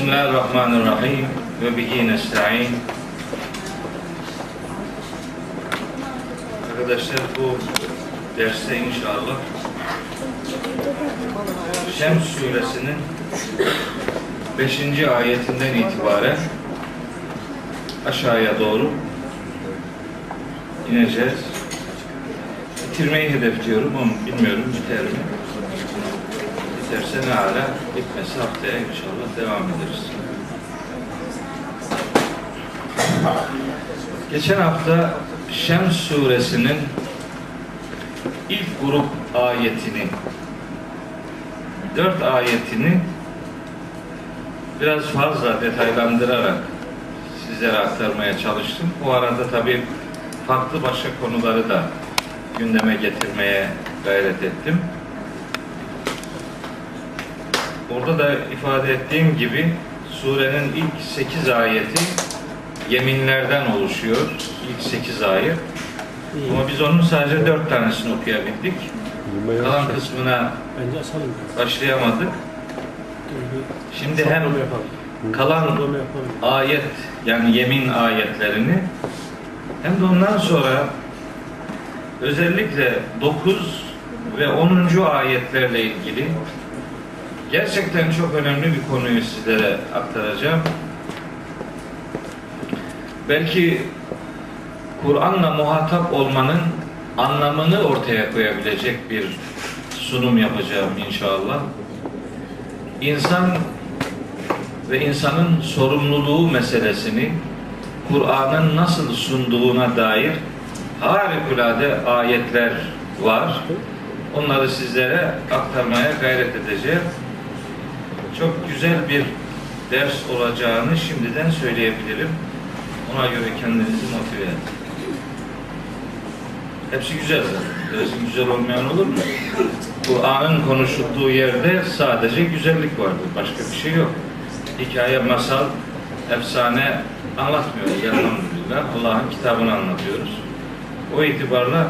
Bismillahirrahmanirrahim ve bihi nesta'in. Arkadaşlar bu derste inşallah Şems suresinin 5. ayetinden itibaren aşağıya doğru ineceğiz. Bitirmeyi hedefliyorum ama bilmiyorum biter mi? Biterse ne hala bitmesi haftaya inşallah devam ederiz. Geçen hafta Şems suresinin ilk grup ayetini dört ayetini biraz fazla detaylandırarak sizlere aktarmaya çalıştım. Bu arada tabii farklı başka konuları da gündeme getirmeye gayret ettim. Orada da ifade ettiğim gibi surenin ilk 8 ayeti yeminlerden oluşuyor. İlk 8 ayet. Ama biz onun sadece 4 tanesini okuyabildik. Kalan kısmına başlayamadık. Şimdi hem kalan ayet yani yemin ayetlerini hem de ondan sonra özellikle 9 ve 10. ayetlerle ilgili gerçekten çok önemli bir konuyu sizlere aktaracağım. Belki Kur'an'la muhatap olmanın anlamını ortaya koyabilecek bir sunum yapacağım inşallah. İnsan ve insanın sorumluluğu meselesini Kur'an'ın nasıl sunduğuna dair harikulade ayetler var. Onları sizlere aktarmaya gayret edeceğim. Çok güzel bir ders olacağını şimdiden söyleyebilirim. Ona göre kendinizi motive edin. Hepsi güzel. Dersin güzel olmayan olur mu? Kur'an'ın konuşulduğu yerde sadece güzellik vardır. Başka bir şey yok. Hikaye, masal, efsane anlatmıyoruz. Elhamdülillah. Allah'ın kitabını anlatıyoruz. O itibarla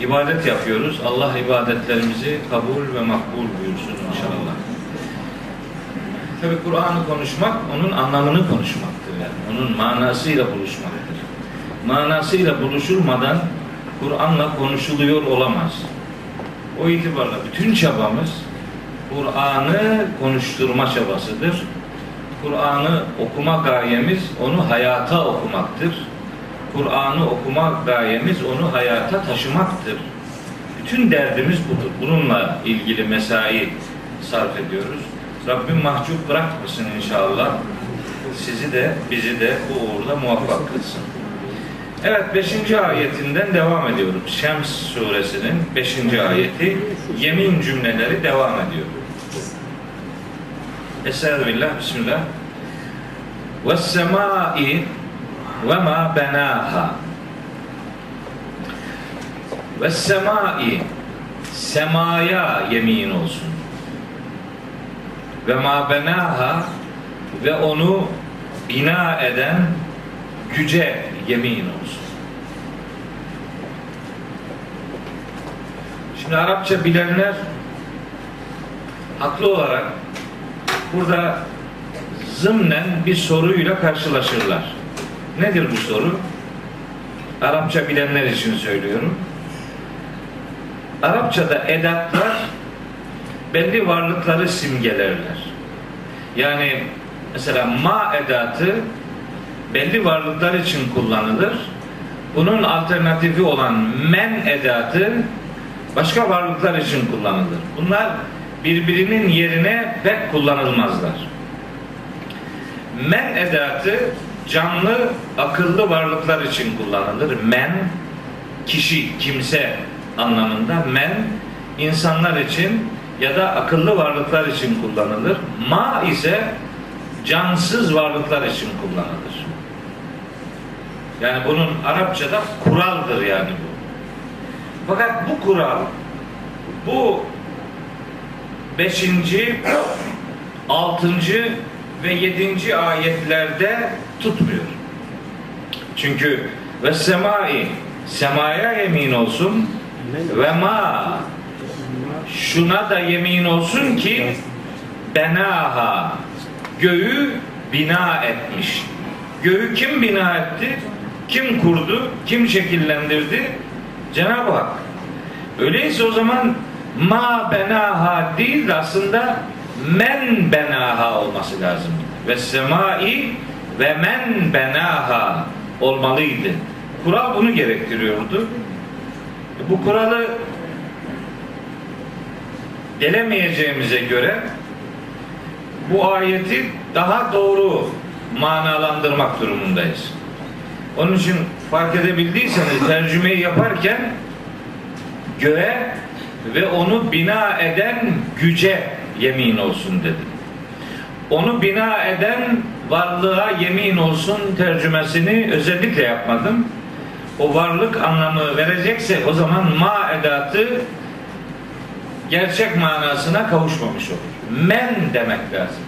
ibadet yapıyoruz. Allah ibadetlerimizi kabul ve makbul buyursun inşallah. Tabi Kur'an'ı konuşmak onun anlamını konuşmaktır yani. Onun manasıyla buluşmaktır. Manasıyla buluşulmadan Kur'an'la konuşuluyor olamaz. O itibarla bütün çabamız Kur'an'ı konuşturma çabasıdır. Kur'an'ı okuma gayemiz onu hayata okumaktır. Kur'an'ı okuma gayemiz onu hayata taşımaktır. Bütün derdimiz budur. Bununla ilgili mesai sarf ediyoruz. Rabbim mahcup bırakmasın inşallah. Sizi de bizi de bu uğurda muvaffak kılsın. Evet 5. ayetinden devam ediyorum. Şems suresinin 5. ayeti yemin cümleleri devam ediyor. Estağfirullah, Bismillah. Ve semai ve ma benaha. Ve semai semaya yemin olsun. Ve ma benaha ve onu bina eden güce yemin olsun. Şimdi Arapça bilenler haklı olarak burada zımnen bir soruyla karşılaşırlar. Nedir bu soru? Arapça bilenler için söylüyorum. Arapçada edatlar belli varlıkları simgelerler. Yani mesela ma edatı belli varlıklar için kullanılır. Bunun alternatifi olan men edatı başka varlıklar için kullanılır. Bunlar birbirinin yerine pek kullanılmazlar. Men edatı canlı, akıllı varlıklar için kullanılır. Men kişi, kimse anlamında. Men insanlar için ya da akıllı varlıklar için kullanılır. Ma ise cansız varlıklar için kullanılır. Yani bunun Arapçada kuraldır yani bu. Fakat bu kural bu beşinci, altıncı ve yedinci ayetlerde tutmuyor. Çünkü ve semai semaya yemin olsun ve ma şuna da yemin olsun ki benaha göğü bina etmiş. Göğü kim bina etti? Kim kurdu? Kim şekillendirdi? Cenab-ı Hak. Öyleyse o zaman ma benaha değil de aslında men benaha olması lazım. Ve semai ve men benaha olmalıydı. Kural bunu gerektiriyordu. Bu kuralı delemeyeceğimize göre bu ayeti daha doğru manalandırmak durumundayız. Onun için fark edebildiyseniz tercümeyi yaparken göğe ve onu bina eden güce yemin olsun dedi. Onu bina eden varlığa yemin olsun tercümesini özellikle yapmadım. O varlık anlamı verecekse o zaman ma edatı gerçek manasına kavuşmamış olur. Men demek lazım.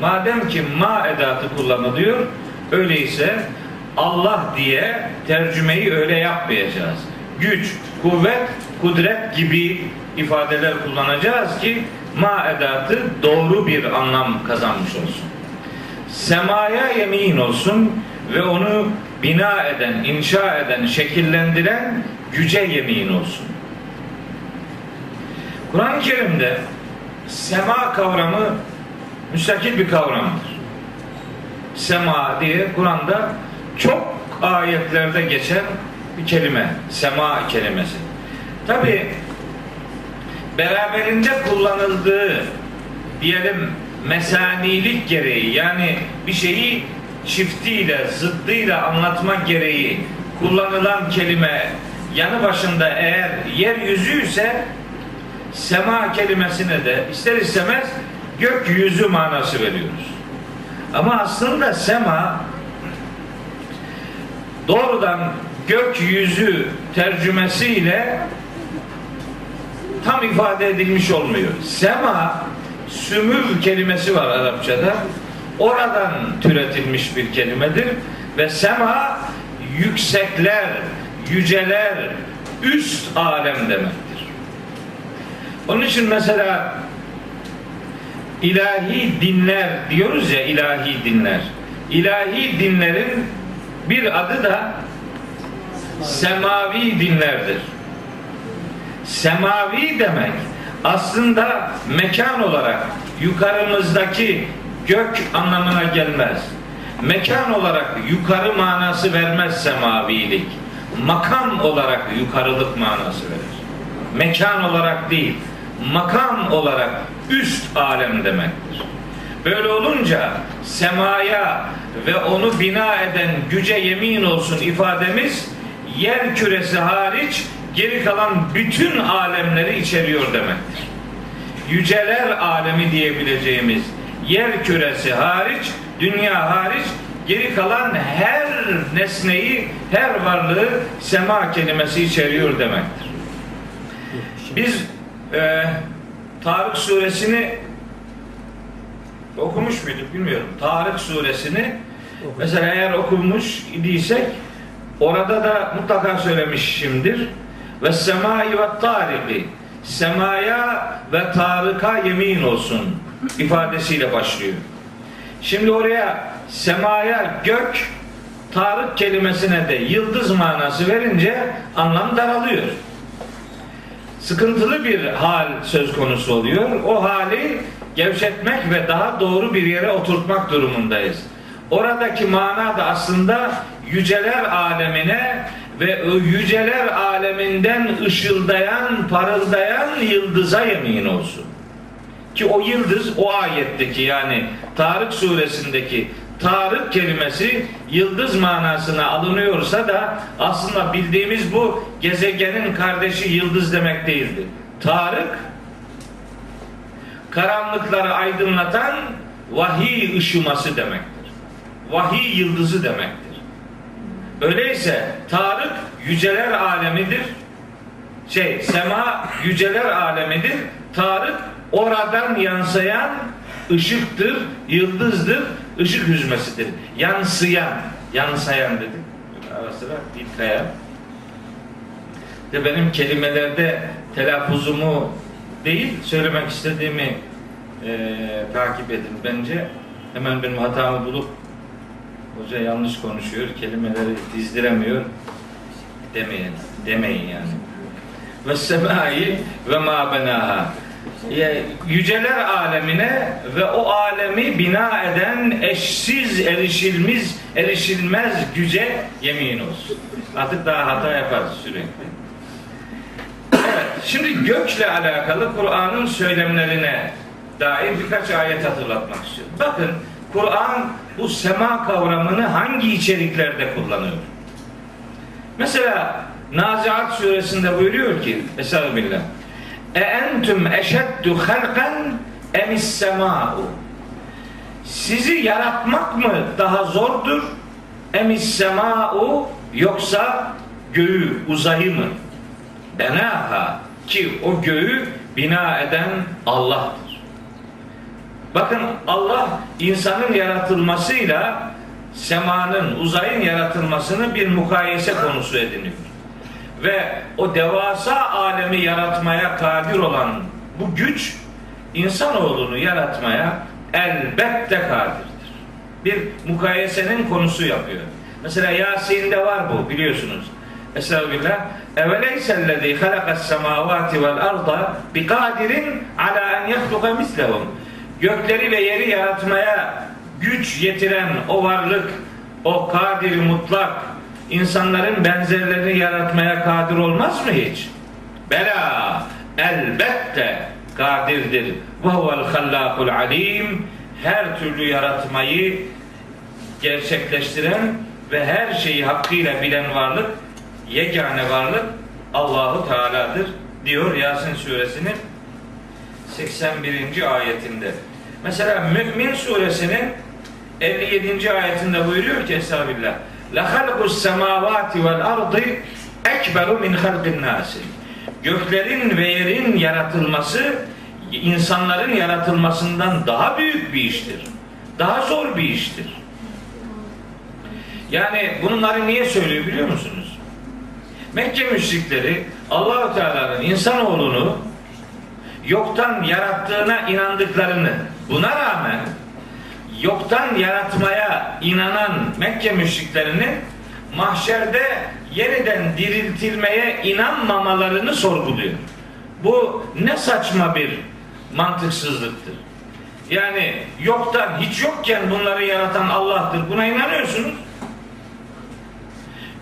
Madem ki ma edatı kullanılıyor, öyleyse Allah diye tercümeyi öyle yapmayacağız. Güç, kuvvet, kudret gibi ifadeler kullanacağız ki ma edatı doğru bir anlam kazanmış olsun. Semaya yemin olsun ve onu bina eden, inşa eden, şekillendiren güce yemin olsun. Kur'an-ı Kerim'de sema kavramı müstakil bir kavramdır. Sema diye Kur'an'da çok ayetlerde geçen bir kelime. Sema kelimesi. Tabi beraberinde kullanıldığı diyelim mesanilik gereği yani bir şeyi çiftiyle, zıddıyla anlatmak gereği kullanılan kelime yanı başında eğer yeryüzü ise sema kelimesine de ister istemez gökyüzü manası veriyoruz. Ama aslında sema doğrudan gökyüzü tercümesiyle tam ifade edilmiş olmuyor. Sema sümül kelimesi var Arapçada. Oradan türetilmiş bir kelimedir ve sema yüksekler, yüceler, üst alem demektir. Onun için mesela ilahi dinler diyoruz ya ilahi dinler. İlahi dinlerin bir adı da semavi dinlerdir. Semavi demek aslında mekan olarak yukarımızdaki gök anlamına gelmez. Mekan olarak yukarı manası vermez semavilik. Makam olarak yukarılık manası verir. Mekan olarak değil, makam olarak üst alem demektir. Böyle olunca semaya ve onu bina eden güce yemin olsun ifademiz yer küresi hariç geri kalan bütün alemleri içeriyor demektir. Yüceler alemi diyebileceğimiz yer küresi hariç, dünya hariç geri kalan her nesneyi, her varlığı sema kelimesi içeriyor demektir. Biz e, Tarık suresini okumuş muyduk bilmiyorum. Tarık suresini mesela eğer okumuş idiysek orada da mutlaka söylemişimdir. Ve semai ve tariki semaya ve tarıka yemin olsun ifadesiyle başlıyor. Şimdi oraya semaya gök tarık kelimesine de yıldız manası verince anlam daralıyor. Sıkıntılı bir hal söz konusu oluyor. O hali gevşetmek ve daha doğru bir yere oturtmak durumundayız. Oradaki mana da aslında yüceler alemine ve yüceler aleminden ışıldayan, parıldayan yıldıza yemin olsun. Ki o yıldız o ayetteki yani Tarık suresindeki Tarık kelimesi yıldız manasına alınıyorsa da aslında bildiğimiz bu gezegenin kardeşi yıldız demek değildi. Tarık karanlıkları aydınlatan vahiy ışıması demektir. Vahiy yıldızı demektir. Öyleyse Tarık yüceler alemidir. Şey, sema yüceler alemidir. Tarık oradan yansıyan ışıktır, yıldızdır, ışık hüzmesidir. Yansıyan, yansıyan dedik. Ara sıra ilkayan. De benim kelimelerde telaffuzumu değil, söylemek istediğimi e, takip edin bence. Hemen benim hatamı bulup hoca yanlış konuşuyor, kelimeleri dizdiremiyor demeyin, demeyin yani. Ve semai ve ma benaha. Yüceler alemine ve o alemi bina eden eşsiz, erişilmez, erişilmez güce yemin olsun. Artık daha hata yaparız sürekli. Evet, şimdi gökle alakalı Kur'an'ın söylemlerine dair birkaç ayet hatırlatmak istiyorum. Bakın Kur'an bu sema kavramını hangi içeriklerde kullanıyor? Mesela Naziat suresinde buyuruyor ki Estağfirullah E entüm eşeddu halkan emis sema'u Sizi yaratmak mı daha zordur? Emis sema'u yoksa göğü, uzayı mı? Benaha ki o göğü bina eden Allah'tır. Bakın Allah insanın yaratılmasıyla semanın, uzayın yaratılmasını bir mukayese konusu ediniyor. Ve o devasa alemi yaratmaya kadir olan bu güç insanoğlunu yaratmaya elbette kadirdir. Bir mukayesenin konusu yapıyor. Mesela Yasin'de var bu biliyorsunuz. Estağfirullah. Eveleysellezî halakas semâvâti vel arda bi kadirin ala en yahluka mislehum. Gökleri ve yeri yaratmaya güç yetiren o varlık, o kadir mutlak, insanların benzerlerini yaratmaya kadir olmaz mı hiç? Bela, elbette kadirdir. Ve huvel hallâkul alim. Her türlü yaratmayı gerçekleştiren ve her şeyi hakkıyla bilen varlık, yegane varlık Allahu Teala'dır diyor Yasin suresinin 81. ayetinde. Mesela Mümin suresinin 57. ayetinde buyuruyor ki Estağfirullah. La halkus semavati vel ardı ekberu min halqin nasi. Göklerin ve yerin yaratılması insanların yaratılmasından daha büyük bir iştir. Daha zor bir iştir. Yani bunları niye söylüyor biliyor musunuz? Mekke müşrikleri Allahu Teala'nın insanoğlunu yoktan yarattığına inandıklarını buna rağmen yoktan yaratmaya inanan Mekke müşriklerinin mahşerde yeniden diriltilmeye inanmamalarını sorguluyor. Bu ne saçma bir mantıksızlıktır. Yani yoktan hiç yokken bunları yaratan Allah'tır. Buna inanıyorsunuz.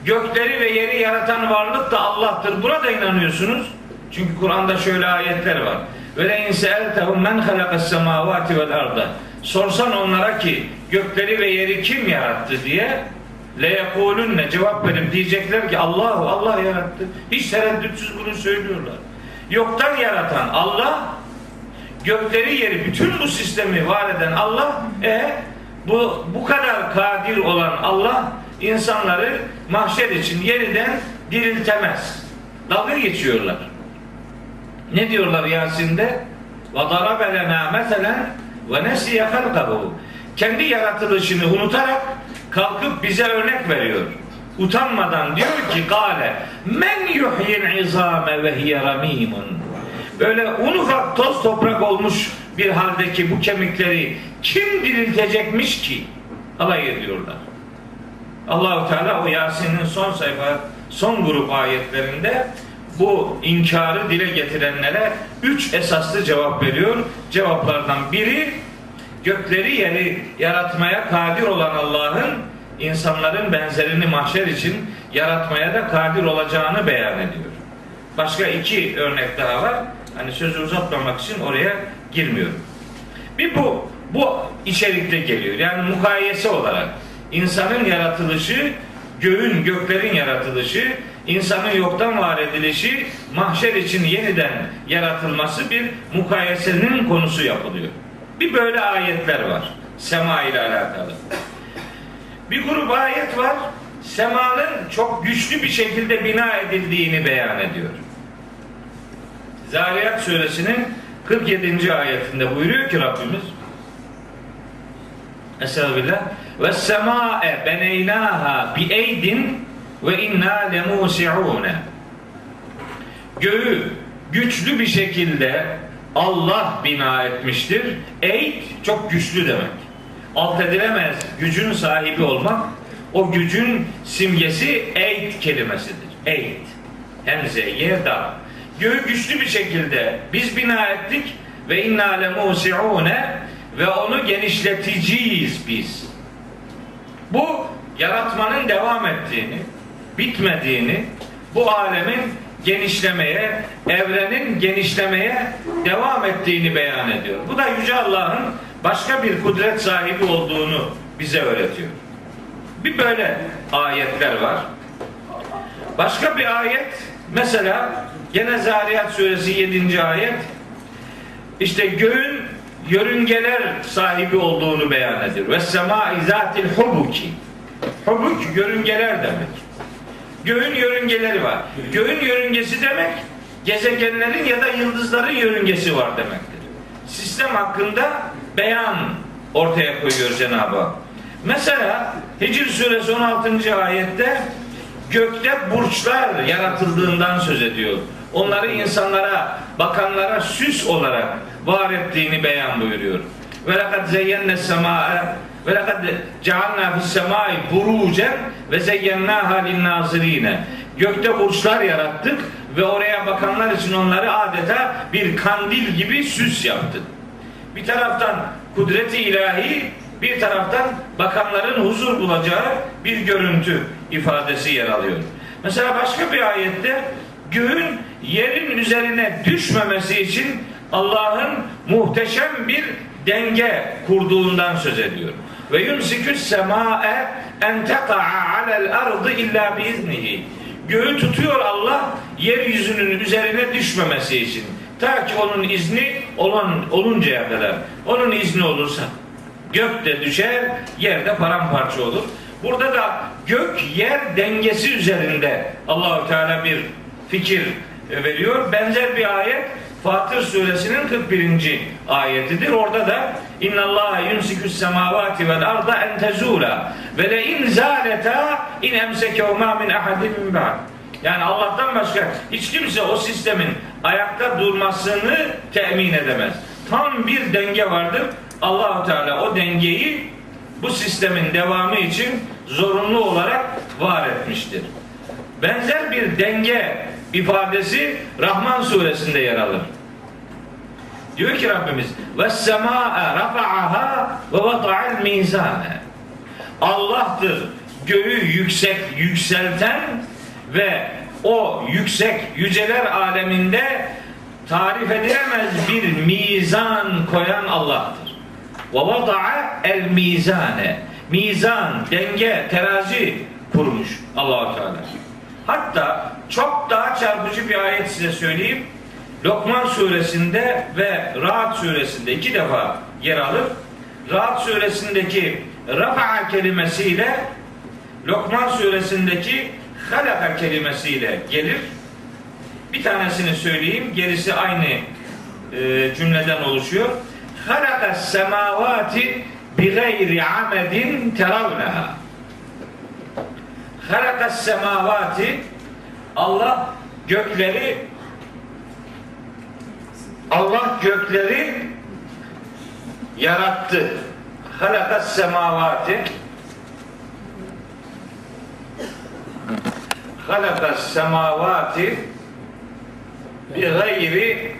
Gökleri ve yeri yaratan varlık da Allah'tır. Buna da inanıyorsunuz. Çünkü Kur'an'da şöyle ayetler var. Ve le inseeltehum men halakas semavati vel arda. Sorsan onlara ki gökleri ve yeri kim yarattı diye le ne cevap verip diyecekler ki Allahu Allah yarattı. Hiç tereddütsüz bunu söylüyorlar. Yoktan yaratan Allah gökleri yeri bütün bu sistemi var eden Allah e bu bu kadar kadir olan Allah insanları mahşer için yeniden diriltemez. Dalga geçiyorlar. Ne diyorlar Yasin'de? Lena meselen ve nesiye halkahu. Kendi yaratılışını unutarak kalkıp bize örnek veriyor. Utanmadan diyor ki gale men yuhyil izame ve hiye ramimun. Böyle un ufak toz toprak olmuş bir haldeki bu kemikleri kim diriltecekmiş ki? Alay ediyorlar. Allahu Teala o Yasin'in son sayfa son grup ayetlerinde bu inkarı dile getirenlere üç esaslı cevap veriyor. Cevaplardan biri gökleri yeri yaratmaya kadir olan Allah'ın insanların benzerini mahşer için yaratmaya da kadir olacağını beyan ediyor. Başka iki örnek daha var. Hani sözü uzatmamak için oraya girmiyorum. Bir bu bu içerikte geliyor. Yani mukayese olarak insanın yaratılışı, göğün, göklerin yaratılışı, insanın yoktan var edilişi, mahşer için yeniden yaratılması bir mukayesenin konusu yapılıyor. Bir böyle ayetler var. Sema ile alakalı. Bir grup ayet var. Semanın çok güçlü bir şekilde bina edildiğini beyan ediyor. Zariyat suresinin 47. ayetinde buyuruyor ki Rabbimiz Estağfirullah ve sema'e beneynaha bi eydin ve inna lemusi'une göğü güçlü bir şekilde Allah bina etmiştir. Eyd çok güçlü demek. Alt edilemez gücün sahibi olmak o gücün simgesi eyd kelimesidir. Eyd. Hemze, yer, da. Göğü güçlü bir şekilde biz bina ettik ve inna le musiune ve onu genişleteceğiz biz. Bu yaratmanın devam ettiğini, bitmediğini, bu alemin genişlemeye, evrenin genişlemeye devam ettiğini beyan ediyor. Bu da Yüce Allah'ın başka bir kudret sahibi olduğunu bize öğretiyor. Bir böyle ayetler var. Başka bir ayet mesela gene Zariyat suresi 7. ayet işte göğün yörüngeler sahibi olduğunu beyan ediyor. Ve sema izatil hubuki. Hubuk yörüngeler demek. Göğün yörüngeleri var. Göğün yörüngesi demek gezegenlerin ya da yıldızların yörüngesi var demektir. Sistem hakkında beyan ortaya koyuyor Cenab-ı Hak. Mesela Hicr suresi 16. ayette gökte burçlar yaratıldığından söz ediyor. Onları insanlara, bakanlara süs olarak var ettiğini beyan buyuruyor. Ve lekad zeyyenne semâe ve lekad cealnâ fis semâi burucen ve zeyyennâhâ linnâzirîne. Gökte burçlar yarattık ve oraya bakanlar için onları adeta bir kandil gibi süs yaptık. Bir taraftan kudreti ilahi, bir taraftan bakanların huzur bulacağı bir görüntü ifadesi yer alıyor. Mesela başka bir ayette göğün yerin üzerine düşmemesi için Allah'ın muhteşem bir denge kurduğundan söz ediyor. Ve yumsiküs sema'e en teka'a alel ardı illa biiznihi. Göğü tutuyor Allah yeryüzünün üzerine düşmemesi için. Ta ki onun izni olan oluncaya kadar. Onun izni olursa gök de düşer, yer de paramparça olur. Burada da gök yer dengesi üzerinde Allahu Teala bir fikir veriyor. Benzer bir ayet Fatır suresinin 41. ayetidir. Orada da inna Allah yumsikus semavati vel arda en tezula ve le in zaleta in emsekehuma min ahadin. Yani Allah'tan başka hiç kimse o sistemin ayakta durmasını temin edemez. Tam bir denge vardır. Allahu Teala o dengeyi bu sistemin devamı için zorunlu olarak var etmiştir. Benzer bir denge ifadesi Rahman suresinde yer alır. Diyor ki Rabbimiz ve semaa rafa'aha ve vata'al mizane. Allah'tır göğü yüksek yükselten ve o yüksek yüceler aleminde tarif edilemez bir mizan koyan Allah'tır. Ve vada'a el mizane. Mizan, denge, terazi kurmuş Allahu Teala. Hatta çok daha çarpıcı bir ayet size söyleyeyim. Lokman suresinde ve Rahat suresinde iki defa yer alır. Rahat suresindeki rafa'a kelimesiyle Lokman suresindeki halaka kelimesiyle gelir. Bir tanesini söyleyeyim. Gerisi aynı e, cümleden oluşuyor. Halaka semavati bi gayri amedin teravneha. Halaka semavati Allah gökleri Allah gökleri yarattı. Halaka semavati. Halaka semavati bi gayri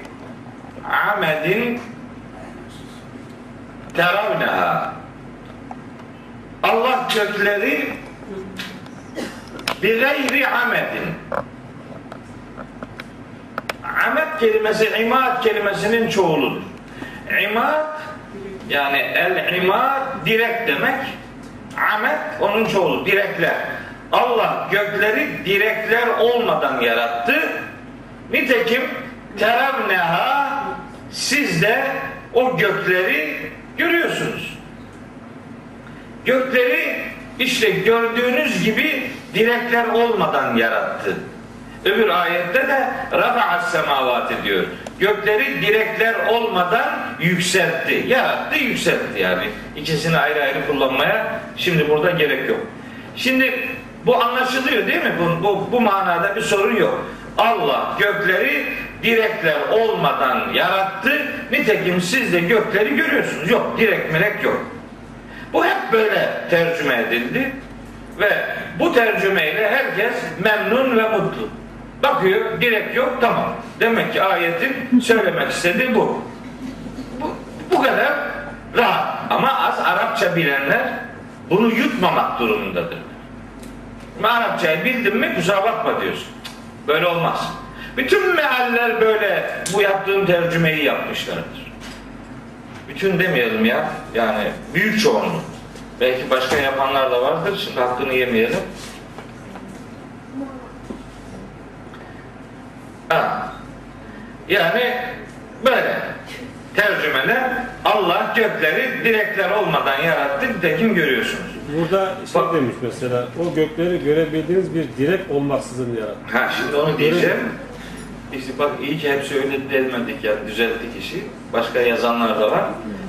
amedin teravneha. Allah gökleri bi gayri amedin amed kelimesi imad kelimesinin çoğuludur. İmad yani el imad direk demek. Amed onun çoğulu direkler. Allah gökleri direkler olmadan yarattı. Nitekim teravneha siz de o gökleri görüyorsunuz. Gökleri işte gördüğünüz gibi direkler olmadan yarattı. Öbür ayette de rafa'as semavati diyor. Gökleri direkler olmadan yükseltti. Yarattı, yükseltti yani. İkisini ayrı ayrı kullanmaya şimdi burada gerek yok. Şimdi bu anlaşılıyor değil mi? Bu, bu, bu manada bir sorun yok. Allah gökleri direkler olmadan yarattı. Nitekim siz de gökleri görüyorsunuz. Yok direk mirek yok. Bu hep böyle tercüme edildi. Ve bu tercümeyle herkes memnun ve mutlu. Bakıyor direk yok tamam. Demek ki ayetin söylemek istediği bu. Bu, bu kadar rahat. Ama az Arapça bilenler bunu yutmamak durumundadır. Arapçayı bildin mi kusura bakma diyorsun. Böyle olmaz. Bütün mealler böyle bu yaptığım tercümeyi yapmışlardır. Bütün demeyelim ya. Yani büyük çoğunluğu. Belki başka yapanlar da vardır. Şimdi hakkını yemeyelim. Ha. Yani böyle tercümeler Allah gökleri direkler olmadan yarattı. Nitekim görüyorsunuz. Burada şey Bak- demiş mesela, o gökleri görebildiğiniz bir direk olmaksızın yarattı. Ha şimdi onu diyeceğim. İşte bak iyi ki hep söyledi demedik yani düzelttik işi. Başka yazanlar da var.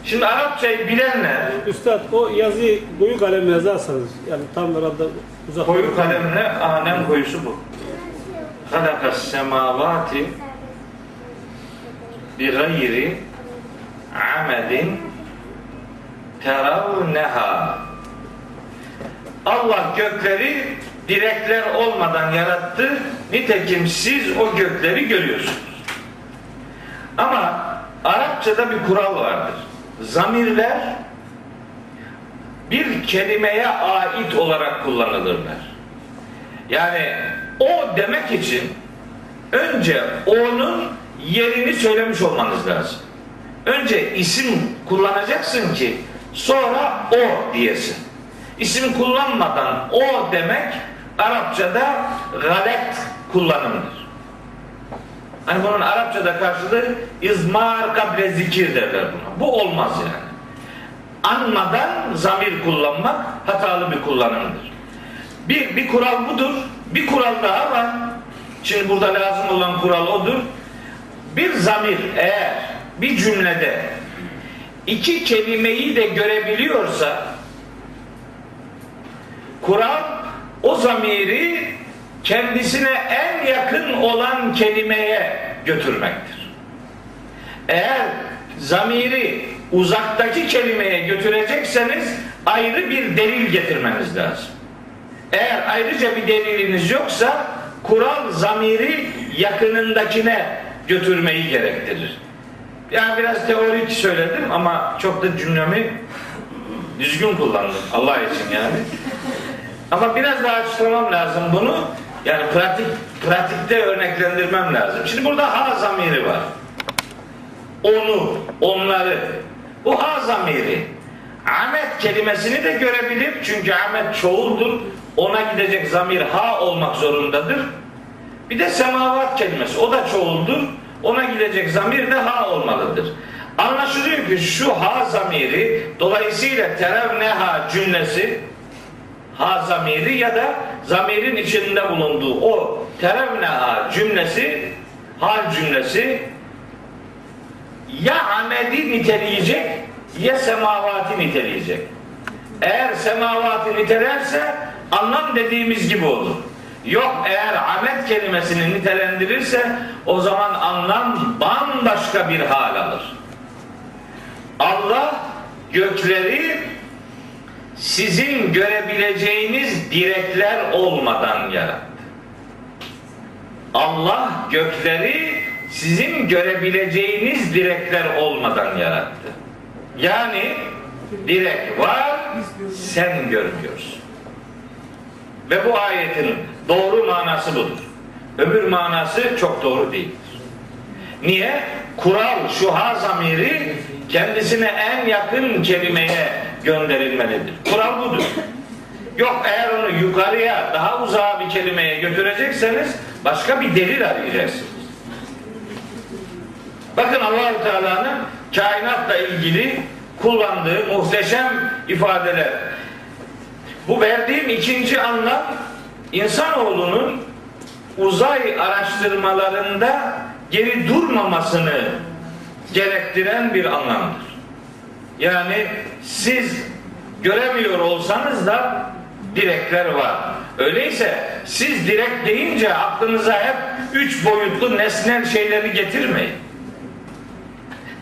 Şimdi Arapçayı bilenler Üstad o yazıyı koyu kalemle yazarsanız, yani tam herhalde uzak... koyu kalemle anem koyusu bu. Halakas semavati bi gayri amedin Allah gökleri direkler olmadan yarattı. Nitekim siz o gökleri görüyorsunuz. Ama Arapçada bir kural vardır. Zamirler bir kelimeye ait olarak kullanılırlar. Yani o demek için önce onun yerini söylemiş olmanız lazım. Önce isim kullanacaksın ki sonra o diyesin. İsim kullanmadan o demek Arapçada galet kullanımdır. Hani bunun Arapçada karşılığı izmar kable zikir derler buna. Bu olmaz yani. Anmadan zamir kullanmak hatalı bir kullanımdır. Bir, bir kural budur. Bir kural daha var. Şimdi burada lazım olan kural odur. Bir zamir eğer bir cümlede iki kelimeyi de görebiliyorsa Kur'an o zamiri kendisine en yakın olan kelimeye götürmektir. Eğer zamiri uzaktaki kelimeye götürecekseniz ayrı bir delil getirmeniz lazım. Eğer ayrıca bir deliliniz yoksa kural zamiri yakınındakine götürmeyi gerektirir. Yani biraz teorik söyledim ama çok da cümlemi düzgün kullandım Allah için yani. Ama biraz daha açıklamam lazım bunu. Yani pratik pratikte örneklendirmem lazım. Şimdi burada ha zamiri var. Onu, onları. Bu ha zamiri. Ahmet kelimesini de görebilir. Çünkü Ahmet çoğuldur. Ona gidecek zamir ha olmak zorundadır. Bir de semavat kelimesi. O da çoğuldur. Ona gidecek zamir de ha olmalıdır. Anlaşılıyor ki şu ha zamiri dolayısıyla terevneha cümlesi ha zamiri ya da zamirin içinde bulunduğu o terevneha cümlesi hal cümlesi ya amedi niteleyecek ya semavati niteleyecek. Eğer semavati nitelerse anlam dediğimiz gibi olur. Yok eğer amet kelimesini nitelendirirse o zaman anlam bambaşka bir hal alır. Allah gökleri sizin görebileceğiniz direkler olmadan yarattı. Allah gökleri sizin görebileceğiniz direkler olmadan yarattı. Yani direk var, sen görmüyorsun. Ve bu ayetin doğru manası budur. Öbür manası çok doğru değildir. Niye? Kural şu ha zamiri kendisine en yakın kelimeye gönderilmelidir. Kural budur. Yok eğer onu yukarıya daha uzağa bir kelimeye götürecekseniz başka bir delil arayacaksınız. Bakın Allahu Teala'nın kainatla ilgili kullandığı muhteşem ifadeler. Bu verdiğim ikinci anlam insanoğlunun uzay araştırmalarında geri durmamasını gerektiren bir anlamdır. Yani siz göremiyor olsanız da direkler var. Öyleyse siz direkt deyince aklınıza hep üç boyutlu nesnel şeyleri getirmeyin.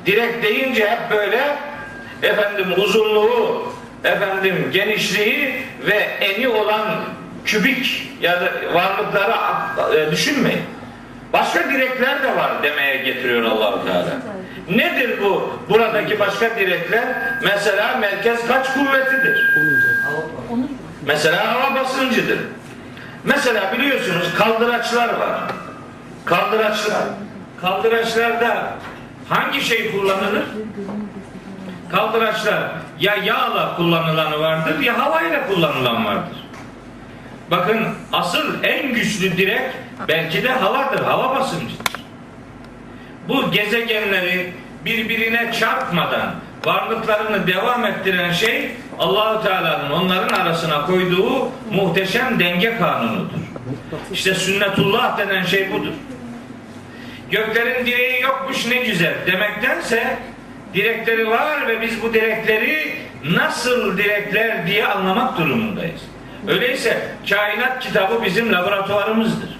Direkt deyince hep böyle efendim uzunluğu, efendim genişliği ve eni olan kübik ya da varlıkları e, düşünmeyin. Başka direkler de var demeye getiriyor Allahu Teala. Nedir bu? Buradaki başka direkler mesela merkez kaç kuvvetidir? Mesela hava basıncıdır. Mesela biliyorsunuz kaldıraçlar var. Kaldıraçlar. Kaldıraçlarda hangi şey kullanılır? Kaldıraçlar ya yağla kullanılanı vardır ya havayla kullanılan vardır. Bakın asıl en güçlü direk belki de havadır, hava basıncıdır. Bu gezegenleri birbirine çarpmadan varlıklarını devam ettiren şey Allahu Teala'nın onların arasına koyduğu muhteşem denge kanunudur. İşte sünnetullah denen şey budur. Göklerin direği yokmuş ne güzel demektense direkleri var ve biz bu direkleri nasıl direkler diye anlamak durumundayız. Öyleyse kainat kitabı bizim laboratuvarımızdır.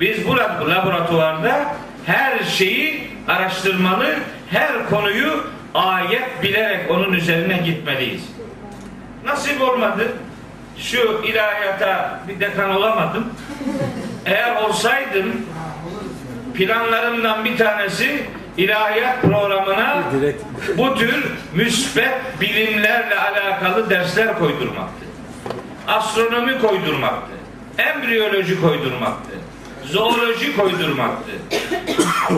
Biz bu laboratuvarda her şeyi araştırmalı, her konuyu ayet bilerek onun üzerine gitmeliyiz. Nasip olmadı. Şu ilahiyata bir dekan olamadım. Eğer olsaydım planlarımdan bir tanesi ilahiyat programına Direkt. bu tür müsbet bilimlerle alakalı dersler koydurmaktı. Astronomi koydurmaktı. Embriyoloji koydurmaktı. Zooloji koydurmaktı.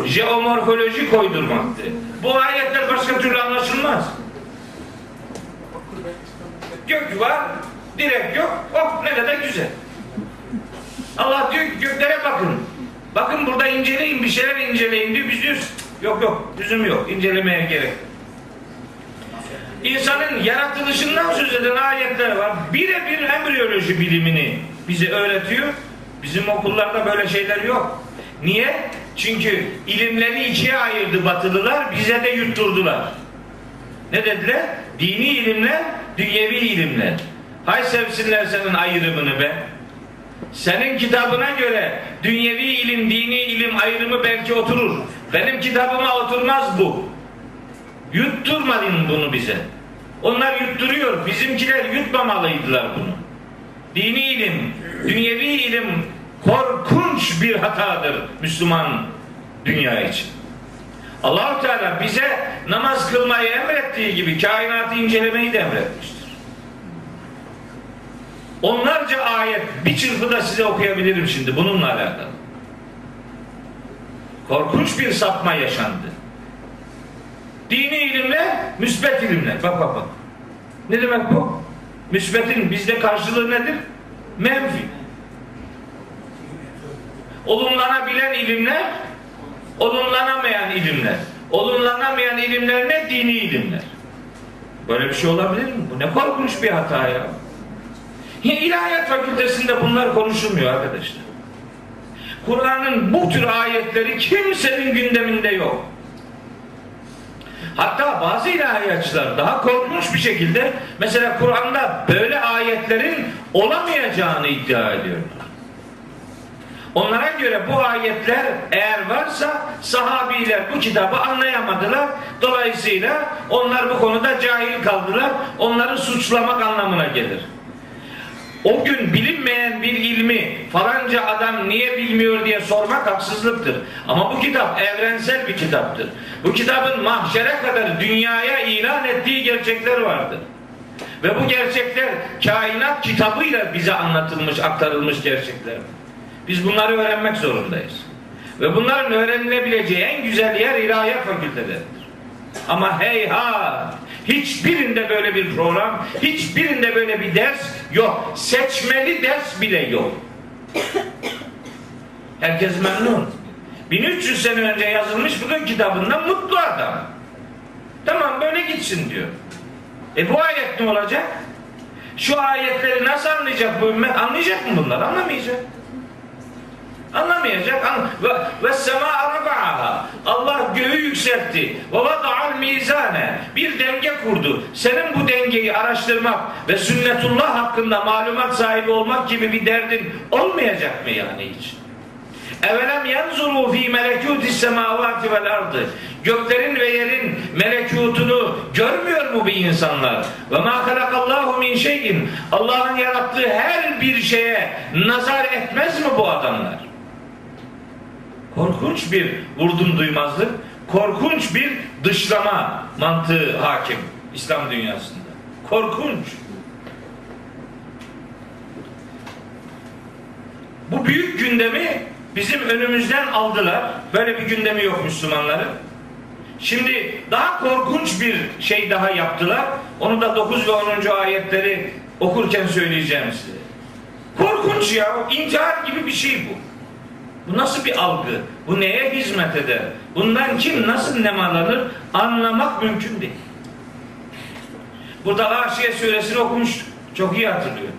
Jeomorfoloji koydurmaktı. Bu ayetler başka türlü anlaşılmaz. Gök var, direk yok. Oh ne kadar güzel. Allah diyor ki göklere bakın. Bakın burada inceleyin, bir şeyler inceleyin diyor. Biz diyoruz yok yok, lüzum yok. incelemeye gerek. İnsanın yaratılışından söz eden ayetler var. Birebir embriyoloji bilimini bize öğretiyor. Bizim okullarda böyle şeyler yok. Niye? Çünkü ilimleri ikiye ayırdı batılılar, bize de yutturdular. Ne dediler? Dini ilimler, dünyevi ilimler. Hay sevsinler senin ayrımını be. Senin kitabına göre dünyevi ilim, dini ilim ayrımı belki oturur. Benim kitabıma oturmaz bu. Yutturmadın bunu bize. Onlar yutturuyor. Bizimkiler yutmamalıydılar bunu. Dini ilim, dünyevi ilim korkunç bir hatadır Müslüman dünya için. Allahu Teala bize namaz kılmayı emrettiği gibi kainatı incelemeyi de emretmiştir. Onlarca ayet bir çırpıda size okuyabilirim şimdi bununla alakalı. Korkunç bir sapma yaşandı. Dini ilimler, müsbet ilimler. Bak bak bak. Ne demek bu? Müsbetin bizde karşılığı nedir? Menfi. Olumlanabilen ilimler, olumlanamayan ilimler. Olumlanamayan ilimler ne? Dini ilimler. Böyle bir şey olabilir mi? Bu ne korkunç bir hata. Ya İlahiyat fakültesinde bunlar konuşulmuyor arkadaşlar. Kur'an'ın bu tür ayetleri kimsenin gündeminde yok. Hatta bazı ilahiyatçılar daha korkunç bir şekilde mesela Kur'an'da böyle ayetlerin olamayacağını iddia ediyorlar. Onlara göre bu ayetler eğer varsa sahabiler bu kitabı anlayamadılar. Dolayısıyla onlar bu konuda cahil kaldılar. Onları suçlamak anlamına gelir. O gün bilinmeyen bir ilmi falanca adam niye bilmiyor diye sormak haksızlıktır. Ama bu kitap evrensel bir kitaptır. Bu kitabın mahşere kadar dünyaya ilan ettiği gerçekler vardır. Ve bu gerçekler kainat kitabıyla bize anlatılmış, aktarılmış gerçekler. Biz bunları öğrenmek zorundayız. Ve bunların öğrenilebileceği en güzel yer ilahiyat fakülteleridir. Ama heyhat hiçbirinde böyle bir program, hiçbirinde böyle bir ders yok. Seçmeli ders bile yok. Herkes memnun. 1300 sene önce yazılmış bugün kitabından mutlu adam. Tamam böyle gitsin diyor. E bu ayet ne olacak? Şu ayetleri nasıl anlayacak bu ümmet? Anlayacak mı bunlar? Anlamayacak. Anlamayacak. An ve ve sema rafa'aha. Allah göğü yükseltti. Ve vada'al mizane. Bir denge kurdu. Senin bu dengeyi araştırmak ve sünnetullah hakkında malumat sahibi olmak gibi bir derdin olmayacak mı yani hiç? Evelem yanzuru fi melekutis semavati vel ardı. Göklerin ve yerin melekutunu görmüyor mu bir insanlar? Ve ma halakallahu min şeyin. Allah'ın yarattığı her bir şeye nazar etmez mi bu adamlar? Korkunç bir vurdum duymazlık, korkunç bir dışlama mantığı hakim İslam dünyasında. Korkunç. Bu büyük gündemi bizim önümüzden aldılar. Böyle bir gündemi yok Müslümanların. Şimdi daha korkunç bir şey daha yaptılar. Onu da 9 ve 10. ayetleri okurken söyleyeceğim size. Korkunç ya. intihar gibi bir şey bu. Bu nasıl bir algı? Bu neye hizmet eder? Bundan kim nasıl nemalanır? Anlamak mümkün değil. Burada Gâşiye suresini okumuştuk. Çok iyi hatırlıyorum.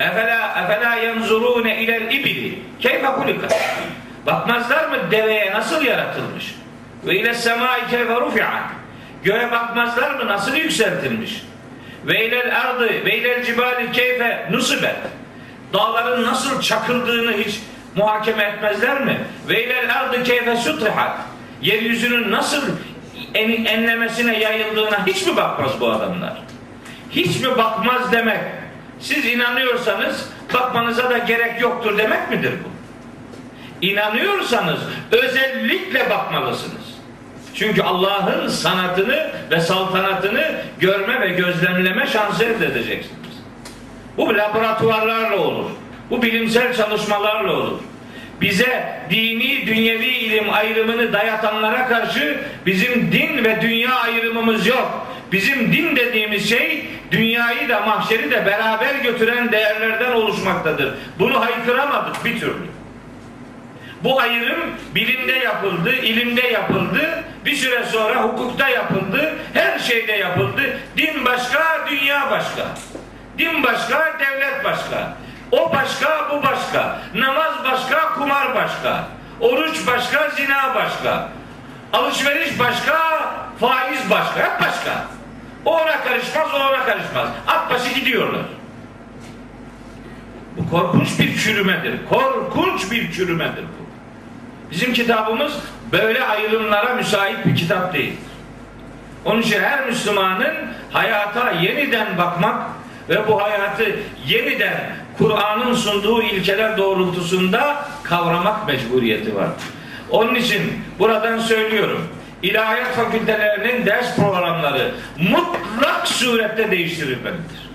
Efela efela yenzurune ilel ibili keyfe hulikat. Bakmazlar mı deveye nasıl yaratılmış? Ve ile semai keyfe rufi'at. Göğe bakmazlar mı nasıl yükseltilmiş? Ve ilel ardı ve ilel cibali keyfe nusibet. Dağların nasıl çakıldığını hiç muhakeme etmezler mi? Ve ilel ardı keyfe sutrihat. Yeryüzünün nasıl en, enlemesine yayıldığına hiç mi bakmaz bu adamlar? Hiç mi bakmaz demek siz inanıyorsanız bakmanıza da gerek yoktur demek midir bu? İnanıyorsanız özellikle bakmalısınız. Çünkü Allah'ın sanatını ve saltanatını görme ve gözlemleme şansı elde edeceksiniz. Bu laboratuvarlarla olur. Bu bilimsel çalışmalarla olur. Bize dini, dünyevi ilim ayrımını dayatanlara karşı bizim din ve dünya ayrımımız yok. Bizim din dediğimiz şey dünyayı da mahşeri de beraber götüren değerlerden oluşmaktadır. Bunu haykıramadık bir türlü. Bu ayrım bilimde yapıldı, ilimde yapıldı, bir süre sonra hukukta yapıldı, her şeyde yapıldı. Din başka, dünya başka. Din başka, devlet başka. O başka, bu başka. Namaz başka, kumar başka. Oruç başka, zina başka. Alışveriş başka, faiz başka. Hep başka. O ona karışmaz, o ona karışmaz. At başı gidiyorlar. Bu korkunç bir çürümedir. Korkunç bir çürümedir bu. Bizim kitabımız böyle ayrımlara müsait bir kitap değil. Onun için her Müslümanın hayata yeniden bakmak ve bu hayatı yeniden Kur'an'ın sunduğu ilkeler doğrultusunda kavramak mecburiyeti var. Onun için buradan söylüyorum. İlahiyat fakültelerinin ders programları mutlak surette değiştirilmelidir.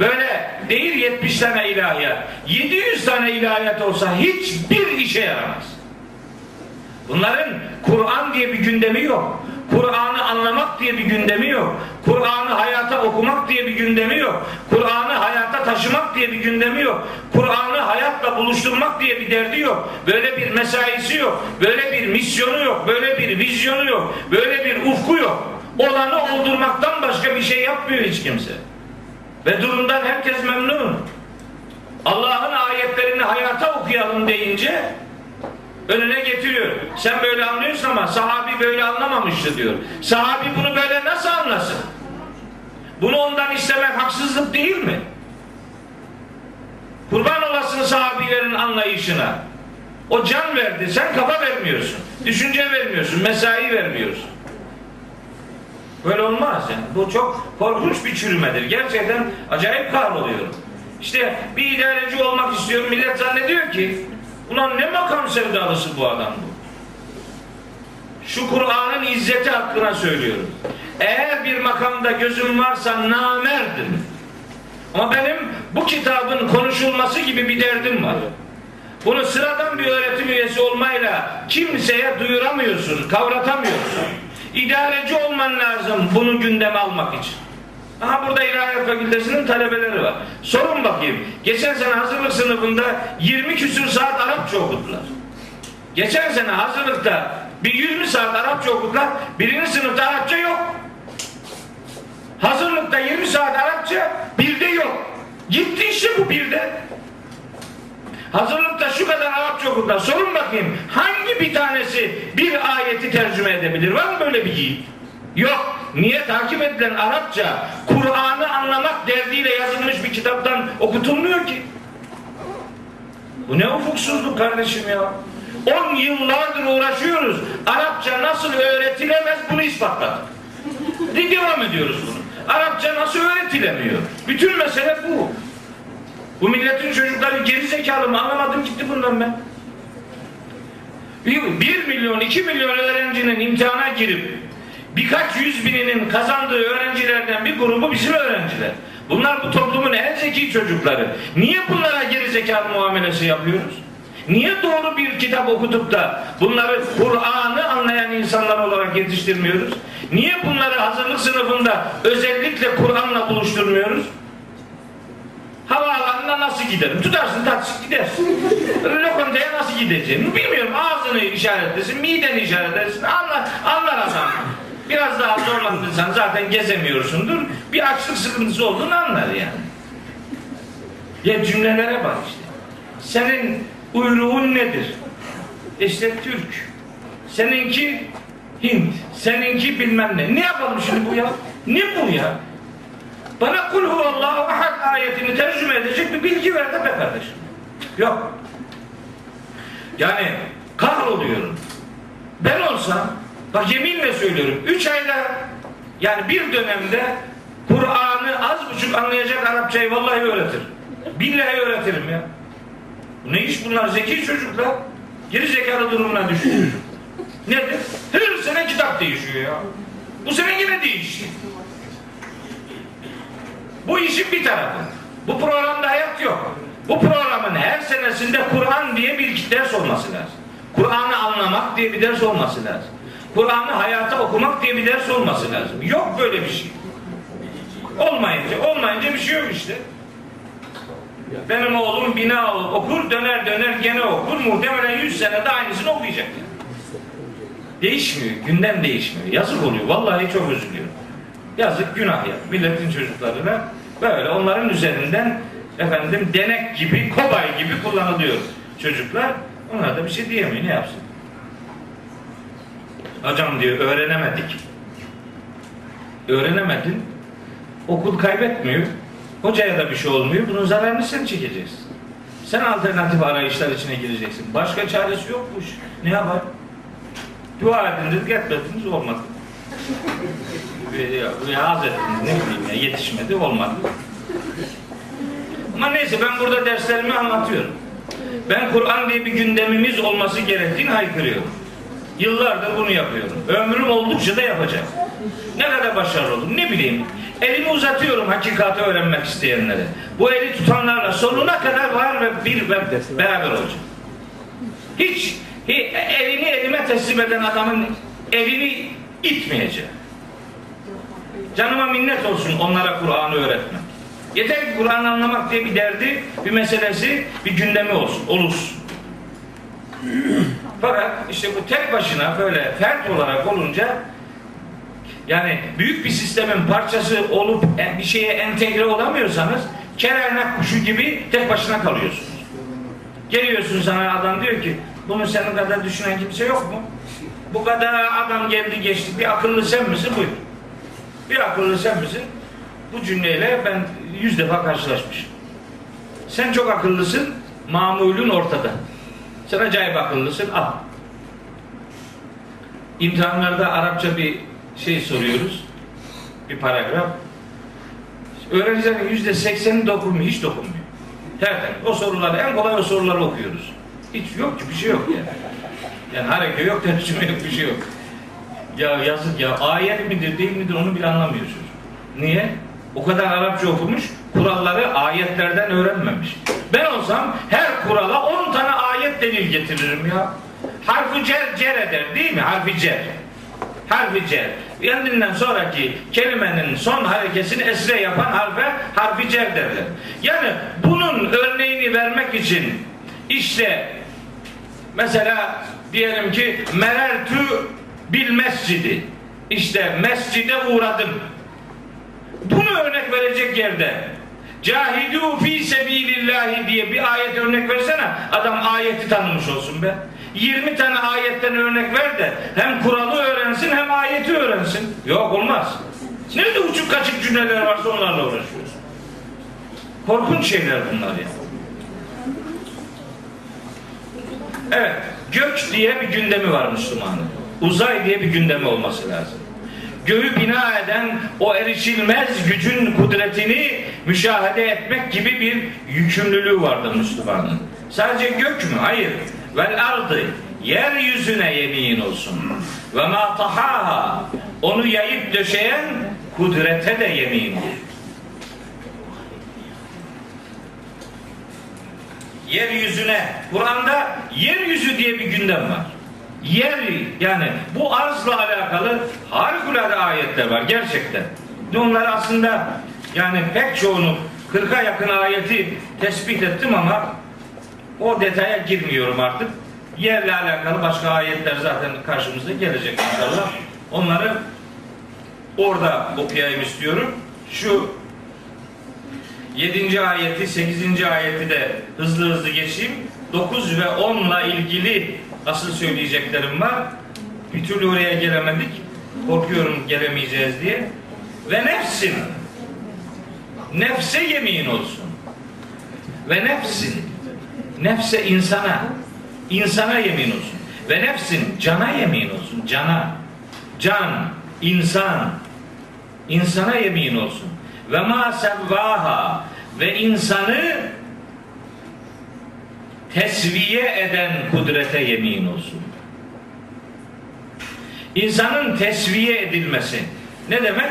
Böyle değil 70 tane ilahiyat, 700 tane ilahiyat olsa hiçbir işe yaramaz. Bunların Kur'an diye bir gündemi yok. Kur'an'ı anlamak diye bir gündemi yok. Kur'an'ı hayata okumak diye bir gündemi yok. Kur'an'ı hayata taşımak diye bir gündemi yok. Kur'an'ı hayatla buluşturmak diye bir derdi yok. Böyle bir mesaisi yok. Böyle bir misyonu yok. Böyle bir vizyonu yok. Böyle bir ufku yok. Olanı oldurmaktan başka bir şey yapmıyor hiç kimse. Ve durumdan herkes memnun. Allah'ın ayetlerini hayata okuyalım deyince önüne getiriyor. Sen böyle anlıyorsun ama sahabi böyle anlamamıştı diyor. Sahabi bunu böyle nasıl anlasın? Bunu ondan istemek haksızlık değil mi? Kurban olasın sahabilerin anlayışına. O can verdi, sen kafa vermiyorsun. Düşünce vermiyorsun, mesai vermiyorsun. Böyle olmaz yani. Bu çok korkunç bir çürümedir. Gerçekten acayip kahroluyorum. İşte bir idareci olmak istiyorum. Millet zannediyor ki Ulan ne makam sevdalısı bu adam bu. Şu Kur'an'ın izzeti hakkına söylüyorum. Eğer bir makamda gözüm varsa namerdim. Ama benim bu kitabın konuşulması gibi bir derdim var. Bunu sıradan bir öğretim üyesi olmayla kimseye duyuramıyorsun, kavratamıyorsun. İdareci olman lazım bunu gündeme almak için. Aha burada İlahiyat Fakültesi'nin talebeleri var. Sorun bakayım. Geçen sene hazırlık sınıfında 20 küsür saat Arapça okuttular. Geçen sene hazırlıkta bir 20 saat Arapça okuttular. Birinci sınıfta Arapça yok. Hazırlıkta 20 saat Arapça, birde yok. Gitti işte bu birde. Hazırlıkta şu kadar Arapça okulda sorun bakayım hangi bir tanesi bir ayeti tercüme edebilir? Var mı böyle bir yiğit? Yok. Niye takip edilen Arapça Kur'an'ı anlamak derdiyle yazılmış bir kitaptan okutulmuyor ki? Bu ne ufuksuzluk kardeşim ya. 10 yıllardır uğraşıyoruz. Arapça nasıl öğretilemez bunu ispatladık. Bir devam ediyoruz bunu. Arapça nasıl öğretilemiyor? Bütün mesele bu. Bu milletin çocukları geri zekalı mı? Anlamadım gitti bundan ben. Bir, bir milyon, iki milyon öğrencinin imtihana girip birkaç yüz bininin kazandığı öğrencilerden bir grubu bizim öğrenciler. Bunlar bu toplumun en zeki çocukları. Niye bunlara geri zekalı muamelesi yapıyoruz? Niye doğru bir kitap okutup da bunları Kur'an'ı anlayan insanlar olarak yetiştirmiyoruz? Niye bunları hazırlık sınıfında özellikle Kur'an'la buluşturmuyoruz? Havaalanına nasıl giderim? Tutarsın taksi gidersin. Lokantaya nasıl gideceğim? Bilmiyorum. Ağzını işaretlesin, mideni işaretlesin. Anlar, anlar adam. Biraz daha zorlandıysan zaten gezemiyorsundur. Bir açlık sıkıntısı olduğunu anlar yani. Ya cümlelere bak işte. Senin uyruğun nedir? İşte Türk. Seninki Hint. Seninki bilmem ne. Ne yapalım şimdi bu ya? Ne bu ya? Bana kul huvallahu ahad ayetini tercüme edecek bir bilgi ver de be kardeşim. Yok. Yani kahroluyorum. Ben olsam bak yeminle söylüyorum. Üç ayda yani bir dönemde Kur'an'ı az buçuk anlayacak Arapçayı vallahi öğretir. Billahi öğretirim ya. Ne iş bunlar? Zeki çocuklar. Geri zekalı durumuna düştü çocuk. Nedir? Her sene kitap değişiyor ya. Bu sene yine değişti. Bu işin bir tarafı. Bu programda hayat yok. Bu programın her senesinde Kur'an diye bir ders olması lazım. Kur'an'ı anlamak diye bir ders olması lazım. Kur'an'ı hayata okumak diye bir ders olması lazım. Yok böyle bir şey. Olmayınca, olmayınca bir şey yok işte. Benim oğlum bina okur, döner döner gene okur. Muhtemelen 100 senede aynısını okuyacak. Değişmiyor, gündem değişmiyor. Yazık oluyor, vallahi çok üzülüyorum. Yazık günah ya. Milletin çocuklarına böyle onların üzerinden efendim denek gibi, kobay gibi kullanılıyor çocuklar. Onlar da bir şey diyemiyor. Ne yapsın? Hocam diyor öğrenemedik. Öğrenemedin. Okul kaybetmiyor. Hocaya da bir şey olmuyor. Bunun zararını sen çekeceksin. Sen alternatif arayışlar içine gireceksin. Başka çaresi yokmuş. Ne yapar? Dua ediniz, etmediniz olmadı. Vaaz ettiniz ne bileyim ya yetişmedi olmadı. Ama neyse ben burada derslerimi anlatıyorum. Ben Kur'an diye bir gündemimiz olması gerektiğini haykırıyorum. Yıllardır bunu yapıyorum. Ömrüm oldukça da yapacağım. Ne kadar başarılı olur ne bileyim. Elimi uzatıyorum hakikati öğrenmek isteyenlere. Bu eli tutanlarla sonuna kadar var ve bir ve beraber olacağım. Hiç elini elime teslim eden adamın elini itmeyeceğim. Canıma minnet olsun onlara Kur'an'ı öğretmek. Yeter ki Kur'an anlamak diye bir derdi, bir meselesi, bir gündemi olsun, olursun. Fakat işte bu tek başına böyle fert olarak olunca yani büyük bir sistemin parçası olup bir şeye entegre olamıyorsanız kerernek kuşu gibi tek başına kalıyorsunuz. Geliyorsun sana adam diyor ki bunu senin kadar düşünen kimse yok mu? Bu kadar adam geldi geçti bir akıllı sen misin? Buyur. Bir akıllı sen misin? Bu cümleyle ben yüz defa karşılaşmışım. Sen çok akıllısın, mamulün ortada. Sen acayip akıllısın, al. İmtihanlarda Arapça bir şey soruyoruz. Bir paragraf. Öğrencilerin yüzde sekseni dokunmuyor, hiç dokunmuyor. Tertemiz. O soruları, en kolay o soruları okuyoruz. Hiç yok ki, bir şey yok yani. Yani hareket yok, tercüme yok, bir şey yok. Ya yazık ya, ayet midir değil midir onu bile anlamıyor çocuk. Niye? O kadar Arapça okumuş, kuralları ayetlerden öğrenmemiş. Ben olsam her kurala 10 tane ayet delil getiririm ya. Harfi cer cer eder değil mi? Harfi cer. Harfi cer. Kendinden sonraki kelimenin son harekesini esre yapan harfe harfi cer derler. Yani bunun örneğini vermek için işte mesela diyelim ki merertü bil mescidi. İşte mescide uğradım. Bunu örnek verecek yerde Cahidu fi sebilillahi diye bir ayet örnek versene. Adam ayeti tanımış olsun be. 20 tane ayetten örnek ver de hem kuralı öğrensin hem ayeti öğrensin. Yok olmaz. Nerede uçuk kaçık cümleler varsa onlarla uğraşıyoruz. Korkunç şeyler bunlar ya. Evet, gök diye bir gündemi var Müslümanın. Uzay diye bir gündemi olması lazım. Göğü bina eden o erişilmez gücün kudretini müşahede etmek gibi bir yükümlülüğü vardır Müslümanın. Sadece gök mü? Hayır. Vel ardı yeryüzüne yemin olsun. Ve ma tahaha onu yayıp döşeyen kudrete de yemin olsun. yeryüzüne Kur'an'da yeryüzü diye bir gündem var. Yer yani bu arzla alakalı harikulade ayetler var gerçekten. Onlar aslında yani pek çoğunu 40'a yakın ayeti tespit ettim ama o detaya girmiyorum artık. Yerle alakalı başka ayetler zaten karşımıza gelecek inşallah. Onları orada okuyayım istiyorum. Şu 7. ayeti, 8. ayeti de hızlı hızlı geçeyim. 9 ve 10 ile ilgili asıl söyleyeceklerim var. Bir türlü oraya gelemedik. Korkuyorum gelemeyeceğiz diye. Ve nefsin nefse yemin olsun. Ve nefsin nefse insana insana yemin olsun. Ve nefsin cana yemin olsun. Cana. Can, insan. insana yemin olsun ve ma sevvaha ve insanı tesviye eden kudrete yemin olsun. İnsanın tesviye edilmesi ne demek?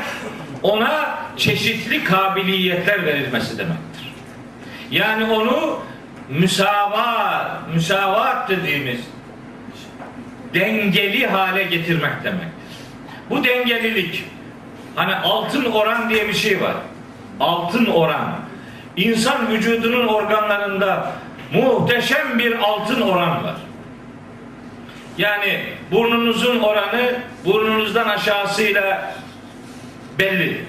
Ona çeşitli kabiliyetler verilmesi demektir. Yani onu müsavat, müsavat dediğimiz dengeli hale getirmek demektir. Bu dengelilik Hani altın oran diye bir şey var. Altın oran. İnsan vücudunun organlarında muhteşem bir altın oran var. Yani burnunuzun oranı burnunuzdan aşağısıyla belli.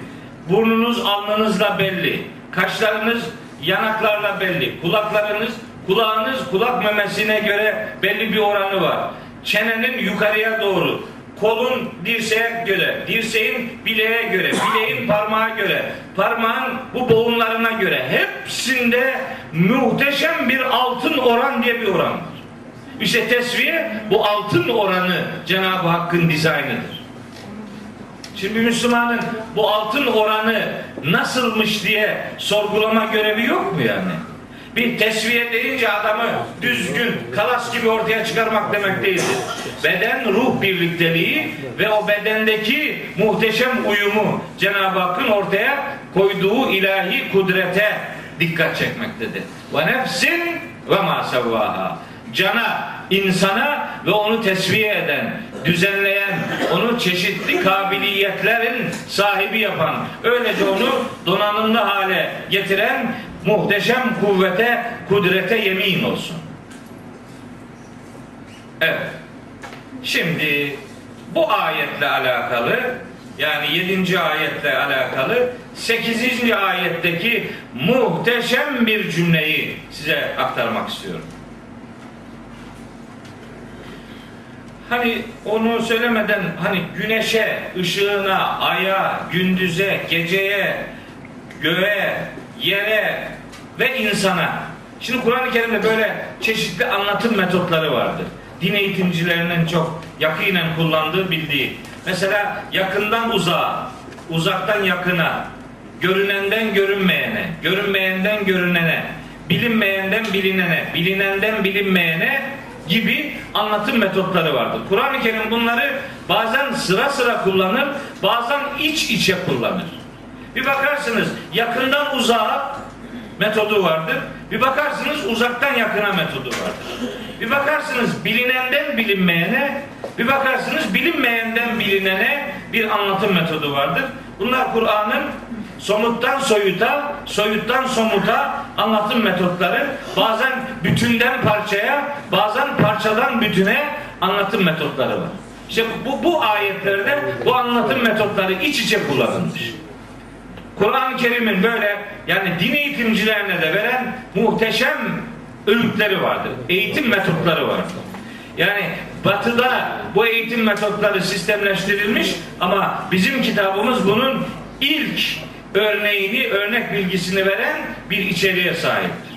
Burnunuz alnınızla belli. Kaşlarınız yanaklarla belli. Kulaklarınız kulağınız kulak memesine göre belli bir oranı var. Çenenin yukarıya doğru kolun dirseğe göre, dirseğin bileğe göre, bileğin parmağa göre, parmağın bu boğumlarına göre hepsinde muhteşem bir altın oran diye bir oran var. İşte tesviye bu altın oranı Cenab-ı Hakk'ın dizaynıdır. Şimdi Müslümanın bu altın oranı nasılmış diye sorgulama görevi yok mu yani? Bir tesviye deyince adamı düzgün, kalas gibi ortaya çıkarmak demek değildir. Beden ruh birlikteliği ve o bedendeki muhteşem uyumu Cenab-ı Hakk'ın ortaya koyduğu ilahi kudrete dikkat çekmektedir. Ve nefsin ve ma sevvaha. Cana, insana ve onu tesviye eden, düzenleyen, onu çeşitli kabiliyetlerin sahibi yapan, öylece onu donanımlı hale getiren muhteşem kuvvete, kudrete yemin olsun. Evet. Şimdi bu ayetle alakalı yani 7. ayetle alakalı 8. ayetteki muhteşem bir cümleyi size aktarmak istiyorum. Hani onu söylemeden hani güneşe, ışığına, aya, gündüze, geceye, göğe, yere ve insana. Şimdi Kur'an-ı Kerim'de böyle çeşitli anlatım metotları vardır. Din eğitimcilerinin çok yakinen kullandığı bildiği. Mesela yakından uzağa, uzaktan yakına, görünenden görünmeyene, görünmeyenden görünene, bilinmeyenden bilinene, bilinenden bilinmeyene gibi anlatım metotları vardır. Kur'an-ı Kerim bunları bazen sıra sıra kullanır, bazen iç içe kullanır. Bir bakarsınız yakından uzağa metodu vardır. Bir bakarsınız uzaktan yakına metodu vardır. Bir bakarsınız bilinenden bilinmeyene, bir bakarsınız bilinmeyenden bilinene bir anlatım metodu vardır. Bunlar Kur'an'ın somuttan soyuta, soyuttan somuta anlatım metotları. Bazen bütünden parçaya, bazen parçadan bütüne anlatım metotları var. İşte bu, bu ayetlerde bu anlatım metotları iç içe kullanılmış. Kur'an-ı Kerim'in böyle yani din eğitimcilerine de veren muhteşem öğütleri vardır. Eğitim metotları vardır. Yani batıda bu eğitim metotları sistemleştirilmiş ama bizim kitabımız bunun ilk örneğini, örnek bilgisini veren bir içeriğe sahiptir.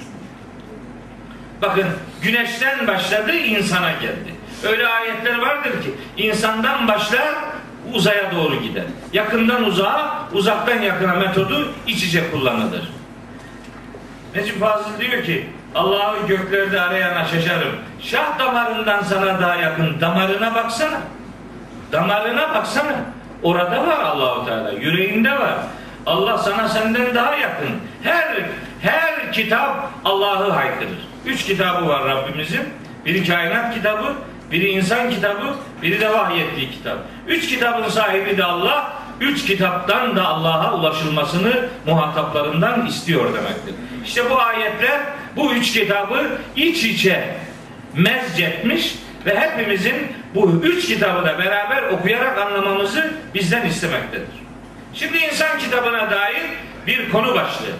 Bakın güneşten başladı insana geldi. Öyle ayetler vardır ki insandan başlar uzaya doğru gider. Yakından uzağa, uzaktan yakına metodu iç içe kullanılır. Necip Fazıl diyor ki Allah'ı göklerde arayana şaşarım. Şah damarından sana daha yakın. Damarına baksana. Damarına baksana. Orada var Allahu Teala. Yüreğinde var. Allah sana senden daha yakın. Her her kitap Allah'ı haykırır. Üç kitabı var Rabbimizin. Biri kainat kitabı, biri insan kitabı, biri de vahyettiği kitap. Üç kitabın sahibi de Allah. Üç kitaptan da Allah'a ulaşılmasını muhataplarından istiyor demektir. İşte bu ayetler bu üç kitabı iç içe mezcetmiş ve hepimizin bu üç kitabı da beraber okuyarak anlamamızı bizden istemektedir. Şimdi insan kitabına dair bir konu başlığı.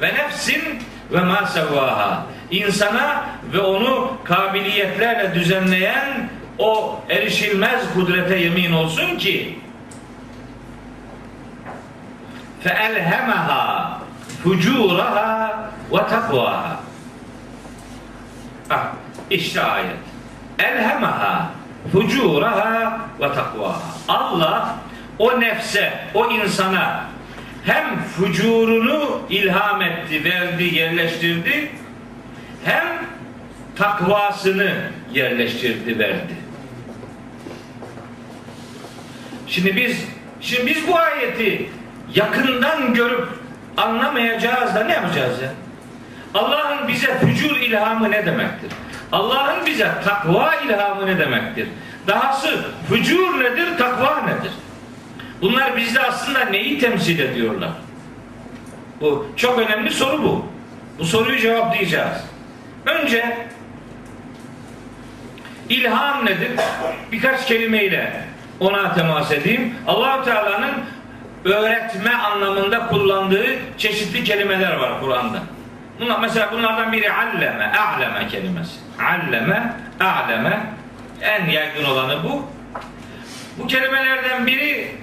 Ve nefsin ve ma sevvaha. İnsana ve onu kabiliyetlerle düzenleyen o erişilmez kudrete yemin olsun ki fucuraha ve takvaha. Ah, işte ayet. Elhemaha fucuraha ve takvaha. Allah o nefse, o insana hem fucurunu ilham etti, verdi, yerleştirdi hem takvasını yerleştirdi, verdi. Şimdi biz şimdi biz bu ayeti yakından görüp anlamayacağız da ne yapacağız ya? Allah'ın bize fücur ilhamı ne demektir? Allah'ın bize takva ilhamı ne demektir? Dahası fücur nedir, takva nedir? Bunlar bizde aslında neyi temsil ediyorlar? Bu çok önemli soru bu. Bu soruyu cevaplayacağız. Önce ilham nedir? Birkaç kelimeyle ona temas edeyim. allah Teala'nın öğretme anlamında kullandığı çeşitli kelimeler var Kur'an'da. Bunlar, mesela bunlardan biri alleme, a'leme kelimesi. Alleme, a'leme en yaygın olanı bu. Bu kelimelerden biri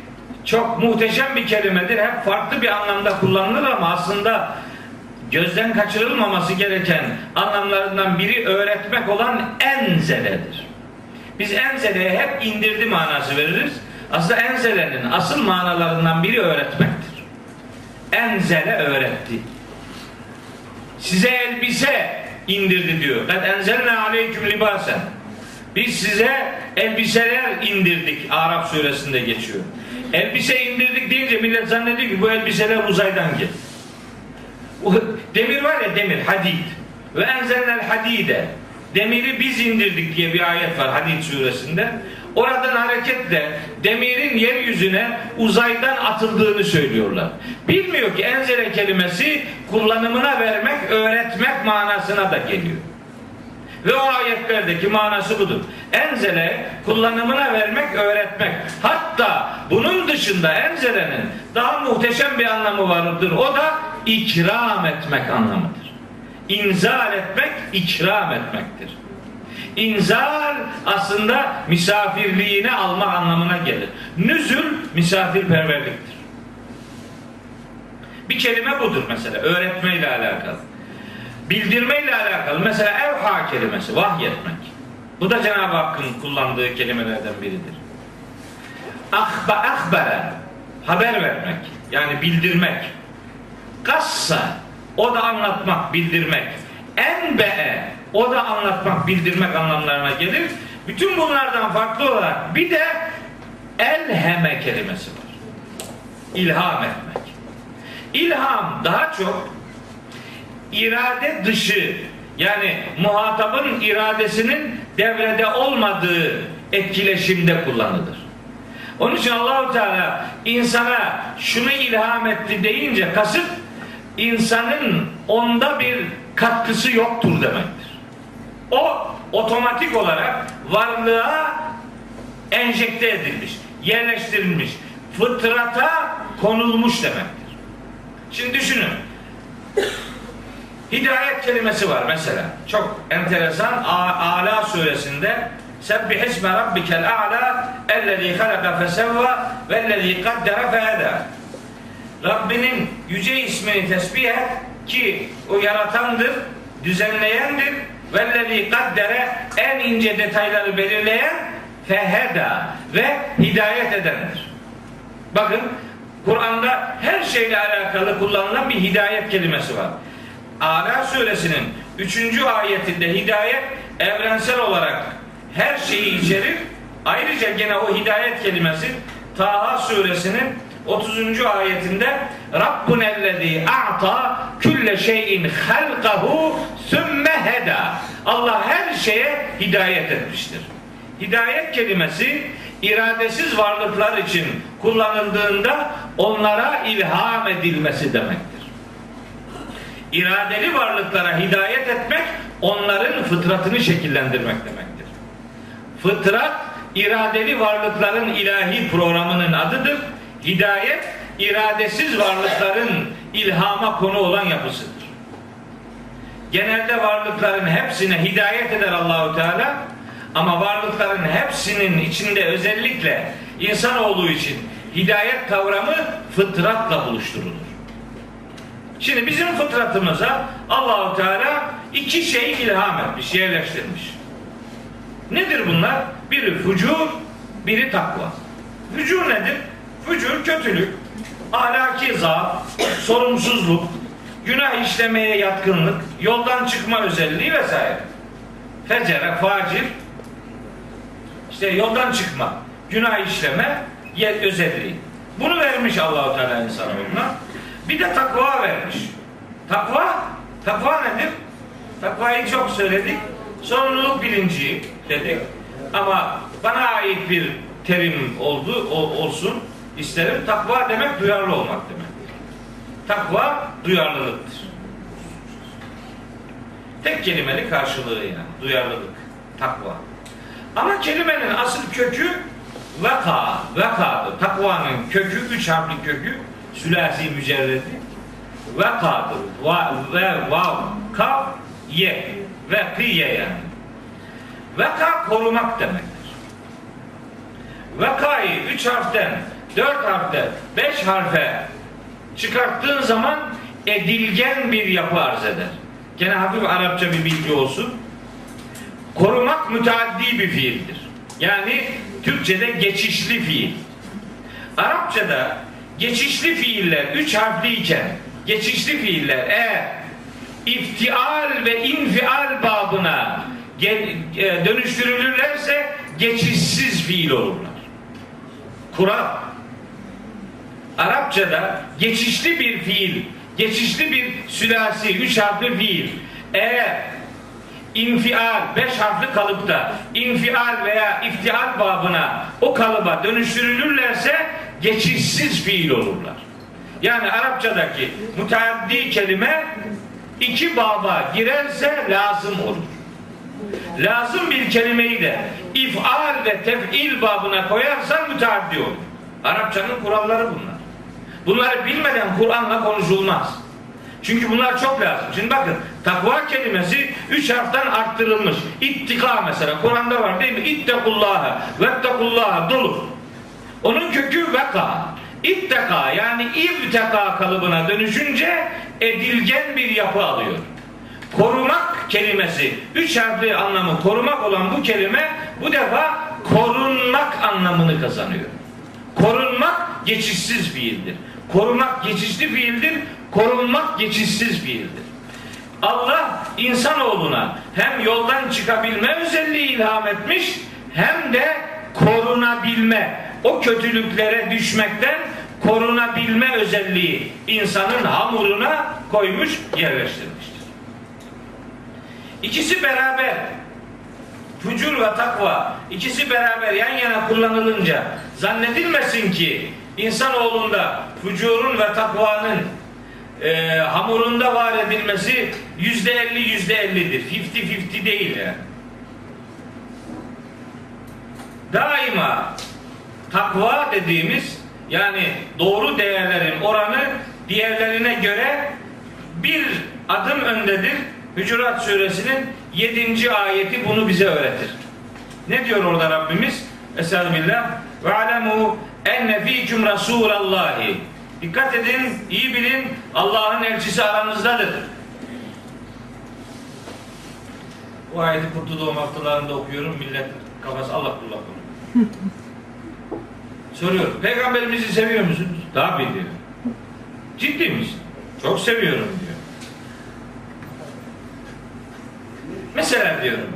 çok muhteşem bir kelimedir. Hep farklı bir anlamda kullanılır ama aslında gözden kaçırılmaması gereken anlamlarından biri öğretmek olan enzeledir. Biz enzeleye hep indirdi manası veririz. Aslında enzelenin asıl manalarından biri öğretmektir. Enzele öğretti. Size elbise indirdi diyor. Ben enzelne aleyküm libasen. Biz size elbiseler indirdik. Arap suresinde geçiyor. Elbise indirdik deyince millet zannediyor ki bu elbiseler uzaydan geldi. Demir var ya demir, hadid. Ve enzelnel hadide. Demiri biz indirdik diye bir ayet var Hadid suresinde. Oradan hareketle demirin yeryüzüne uzaydan atıldığını söylüyorlar. Bilmiyor ki enzele kelimesi kullanımına vermek, öğretmek manasına da geliyor. Ve o ayetlerdeki manası budur. Enzele kullanımına vermek, öğretmek. Hatta bunun dışında enzelenin daha muhteşem bir anlamı vardır. O da ikram etmek anlamıdır. İnzal etmek, ikram etmektir. İnzal aslında misafirliğine almak anlamına gelir. Nüzül misafirperverliktir. Bir kelime budur mesela öğretmeyle alakalı. Bildirmeyle alakalı. Mesela evha kelimesi vahyetmek. Bu da Cenab-ı Hakk'ın kullandığı kelimelerden biridir. Ahba, ahbere haber vermek yani bildirmek. Kassa o da anlatmak, bildirmek. Enbe'e o da anlatmak, bildirmek anlamlarına gelir. Bütün bunlardan farklı olarak bir de elheme kelimesi var. İlham etmek. İlham daha çok irade dışı yani muhatabın iradesinin devrede olmadığı etkileşimde kullanılır. Onun için Allahu Teala insana şunu ilham etti deyince kasıt insanın onda bir katkısı yoktur demektir. O otomatik olarak varlığa enjekte edilmiş, yerleştirilmiş, fıtrata konulmuş demektir. Şimdi düşünün. Hidayet kelimesi var mesela. Çok enteresan. Ala suresinde Sebbih isme rabbikel a'la ellezî halaka fesevva vellezî kaddere fehedâ. Rabbinin yüce ismini tesbih et ki o yaratandır, düzenleyendir. Vellezî kaddere en ince detayları belirleyen feheda ve hidayet edendir. Bakın Kur'an'da her şeyle alakalı kullanılan bir hidayet kelimesi var. Ala suresinin 3. ayetinde hidayet evrensel olarak her şeyi içerir. Ayrıca gene o hidayet kelimesi Taha suresinin 30. ayetinde Rabbun ellezî a'ta külle şeyin halkahu sümme heda. Allah her şeye hidayet etmiştir. Hidayet kelimesi iradesiz varlıklar için kullanıldığında onlara ilham edilmesi demektir. İradeli varlıklara hidayet etmek onların fıtratını şekillendirmek demektir. Fıtrat iradeli varlıkların ilahi programının adıdır. Hidayet iradesiz varlıkların ilhama konu olan yapısıdır. Genelde varlıkların hepsine hidayet eder Allahu Teala ama varlıkların hepsinin içinde özellikle insanoğlu için hidayet kavramı fıtratla buluşturulur. Şimdi bizim fıtratımıza Allahu Teala iki şey ilham etmiş, yerleştirmiş. Nedir bunlar? Biri fucur, biri takva. Fucur nedir? Fucur kötülük, ahlaki zaaf, sorumsuzluk, günah işlemeye yatkınlık, yoldan çıkma özelliği vesaire. Fecere, facir, işte yoldan çıkma, günah işleme özelliği. Bunu vermiş Allahu Teala insanoğluna. Bir de takva vermiş. Takva, takva nedir? Takvayı çok söyledik. Sorumluluk bilinci dedik. Ama bana ait bir terim oldu, o, olsun isterim. Takva demek duyarlı olmak demek. Takva duyarlılıktır. Tek kelimeli karşılığı yani. Duyarlılık. Takva. Ama kelimenin asıl kökü veka, vekadır. Takvanın kökü, üç harfli kökü, sülasi mücerredi vekadır. Va, ve vav, kaf, ye. Ve kıye yani. Veka korumak demektir. Vekayı üç harften, dört harften, beş harfe çıkarttığın zaman edilgen bir yapı arz eder. Gene hafif Arapça bir bilgi olsun. Korumak müteaddi bir fiildir. Yani Türkçe'de geçişli fiil. Arapçada geçişli fiiller üç harfliyken geçişli fiiller eğer iftial ve infial babına e, dönüştürülürlerse geçişsiz fiil olurlar. Kural. Arapçada geçişli bir fiil, geçişli bir sülasi, üç harfli fiil eğer infial, beş harfli kalıpta infial veya iftial babına o kalıba dönüştürülürlerse geçişsiz fiil olurlar. Yani Arapçadaki müteaddi kelime iki baba girerse lazım olur. Lazım bir kelimeyi de ifal ve tef'il babına koyarsan müteaddi olur. Arapçanın kuralları bunlar. Bunları bilmeden Kur'an'la konuşulmaz. Çünkü bunlar çok lazım. Şimdi bakın takva kelimesi üç harften arttırılmış. İttika mesela Kur'an'da var değil mi? İttekullaha vettekullaha dolu. Onun kökü veka. İtteka yani ivteka kalıbına dönüşünce edilgen bir yapı alıyor. Korumak kelimesi, üç harfli anlamı korumak olan bu kelime bu defa korunmak anlamını kazanıyor. Korunmak geçişsiz fiildir. Korumak geçişli fiildir, korunmak geçişsiz fiildir. Allah insanoğluna hem yoldan çıkabilme özelliği ilham etmiş hem de korunabilme, o kötülüklere düşmekten korunabilme özelliği insanın hamuruna koymuş, yerleştirmiştir. İkisi beraber fücur ve takva ikisi beraber yan yana kullanılınca zannedilmesin ki insanoğlunda fücurun ve takvanın e, hamurunda var edilmesi yüzde elli yüzde ellidir. Fifty fifty değil yani. Daima takva dediğimiz yani doğru değerlerin oranı diğerlerine göre bir adım öndedir. Hücurat suresinin 7. ayeti bunu bize öğretir. Ne diyor orada Rabbimiz? Estağfirullah. Ve alemu enne fîküm rasûlallâhi. Dikkat edin, iyi bilin Allah'ın elçisi aranızdadır. Bu ayeti kutlu doğum haftalarında okuyorum. Millet kafası Allah kullak olur. Soruyorum. Peygamberimizi seviyor musunuz? Tabii diyor. Ciddi misin? Çok seviyorum diyor. Mesela diyorum.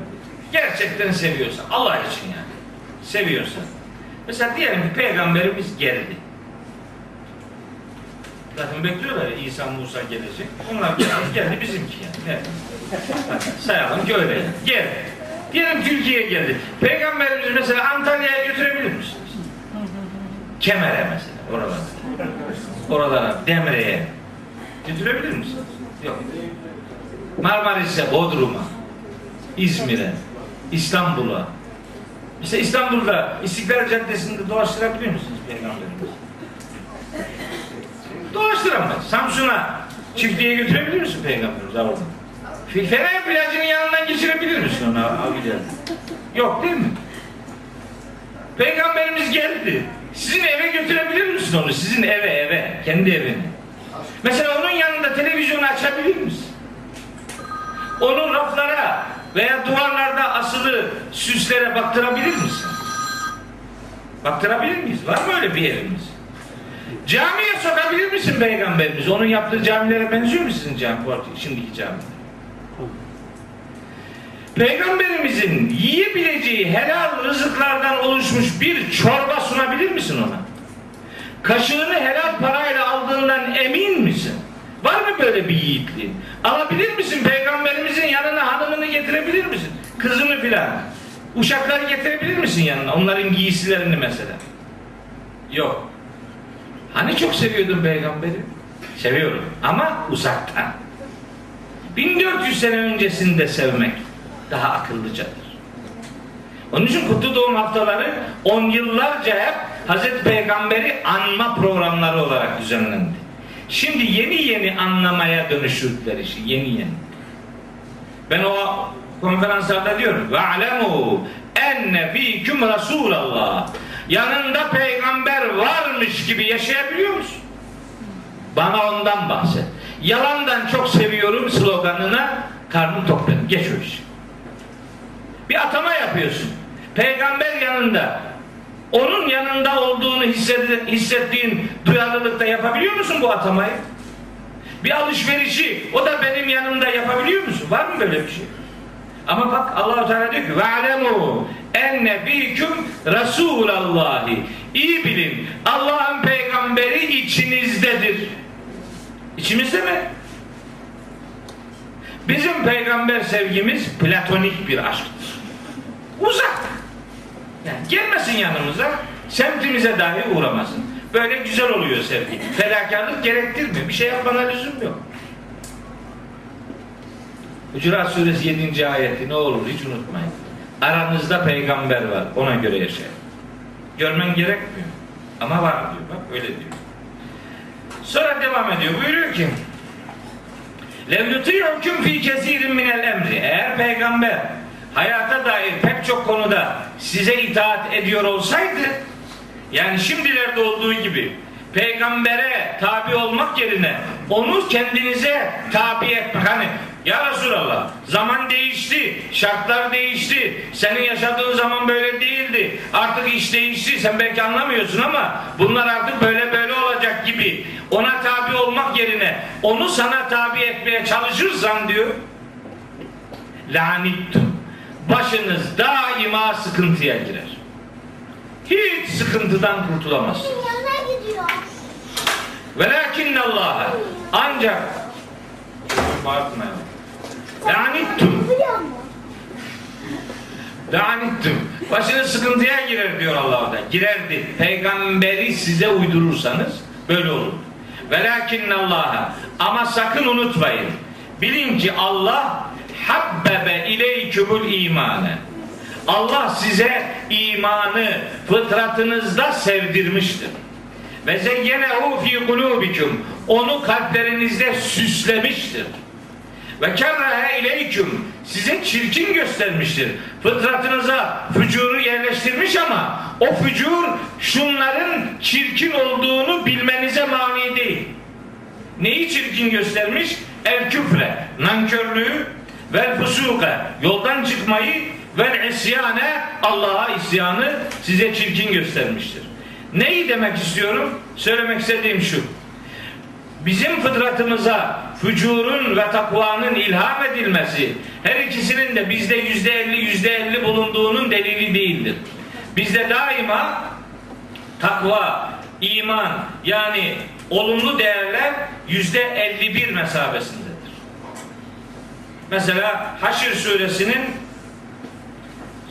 Gerçekten seviyorsan Allah için yani. Seviyorsan. Mesela diyelim ki peygamberimiz geldi. Zaten bekliyorlar ya İsa Musa gelecek. Onlar geldi, geldi bizimki yani. Evet. Sayalım ki. Gel. Diyelim Türkiye'ye geldi. Peygamberimizi mesela Antalya'ya götürebilir misiniz? Kemer'e mesela. Oralara. Oralara, Demre'ye. Götürebilir misiniz? Yok. Marmaris'e, Bodrum'a, İzmir'e, İstanbul'a. Mesela İstanbul'da İstiklal Caddesi'nde dolaştırabilir misiniz peygamberimizi? Dolaştıramaz. Samsun'a çiftliğe götürebilir misin peygamberimizi oradan? Fener plajının yanından geçirebilir misin onu abiler? Yok değil mi? Peygamberimiz geldi. Sizin eve götürebilir misin onu? Sizin eve eve. Kendi evine. Mesela onun yanında televizyonu açabilir misin? Onun raflara veya duvarlarda asılı süslere baktırabilir misin? Baktırabilir miyiz? Var mı öyle bir evimiz? Camiye sokabilir misin peygamberimiz? Onun yaptığı camilere benziyor mu sizin cami, şimdiki cami? Peygamberimizin yiyebileceği helal rızıklardan oluşmuş bir çorba sunabilir misin ona? Kaşığını helal parayla aldığından emin misin? Var mı böyle bir yiğitliğin? Alabilir misin? Peygamberimizin yanına hanımını getirebilir misin? Kızını filan. Uşakları getirebilir misin yanına? Onların giysilerini mesela. Yok. Hani çok seviyordun peygamberi? Seviyorum ama uzaktan. 1400 sene öncesinde sevmek daha akıllıcadır. Onun için kutlu doğum haftaları on yıllarca hep Hazreti Peygamber'i anma programları olarak düzenlendi. Şimdi yeni yeni anlamaya dönüştürdüler işi. Yeni yeni. Ben o konferanslarda diyorum ve alemu enne fîküm Resulallah yanında peygamber varmış gibi yaşayabiliyor musun? Bana ondan bahset. Yalandan çok seviyorum sloganına karnım tok benim. Geç o işi. Bir atama yapıyorsun. Peygamber yanında onun yanında olduğunu hissettiğin duyarlılıkta yapabiliyor musun bu atamayı? Bir alışverişi o da benim yanımda yapabiliyor musun? Var mı böyle bir şey? Ama bak Allahu Teala diyor ki ve alemu enne fîküm Resûlallâhi İyi bilin Allah'ın peygamberi içinizdedir. İçimizde mi? Bizim peygamber sevgimiz platonik bir aşktır. Uzak. Yani gelmesin yanımıza, semtimize dahi uğramasın. Böyle güzel oluyor sevgi. Fedakarlık gerektirmiyor. Bir şey yapmana lüzum yok. Hucurat suresi 7. ayeti ne olur hiç unutmayın. Aranızda peygamber var. Ona göre yaşayın. Görmen gerekmiyor. Ama var diyor. Bak öyle diyor. Sonra devam ediyor. Buyuruyor ki لَوْ يُطِيعُكُمْ ف۪ي كَثِيرٍ مِنَ الْاَمْرِ Eğer peygamber hayata dair pek çok konuda size itaat ediyor olsaydı yani şimdilerde olduğu gibi peygambere tabi olmak yerine onu kendinize tabi etmek hani ya Resulallah zaman değişti, şartlar değişti. Senin yaşadığın zaman böyle değildi. Artık iş değişti. Sen belki anlamıyorsun ama bunlar artık böyle böyle olacak gibi. Ona tabi olmak yerine onu sana tabi etmeye çalışırsan diyor. Lanittum. Başınız daima sıkıntıya girer. Hiç sıkıntıdan kurtulamazsın. Velakinnallâhe ancak bağırtmayalım. Lanittum. Lanittum. Başınız sıkıntıya girer diyor Allah da. Girerdi. Peygamberi size uydurursanız böyle olur. Velakinnallâhe ama sakın unutmayın. Bilin ki Allah habbebe ileykümül imane. Allah size imanı fıtratınızda sevdirmiştir. Ve zeyyenehu fi kulubikum. onu kalplerinizde süslemiştir. Ve kerrehe ileyküm size çirkin göstermiştir. Fıtratınıza fücuru yerleştirmiş ama o fücur şunların çirkin olduğunu bilmenize mani değil. Neyi çirkin göstermiş? El küfre, nankörlüğü, vel fusuke, yoldan çıkmayı, vel isyane, Allah'a isyanı size çirkin göstermiştir. Neyi demek istiyorum? Söylemek istediğim şu. Bizim fıtratımıza fücurun ve takvanın ilham edilmesi her ikisinin de bizde yüzde elli yüzde elli bulunduğunun delili değildir. Bizde daima takva, iman yani olumlu değerler yüzde 51 mesabesindedir. Mesela Haşr suresinin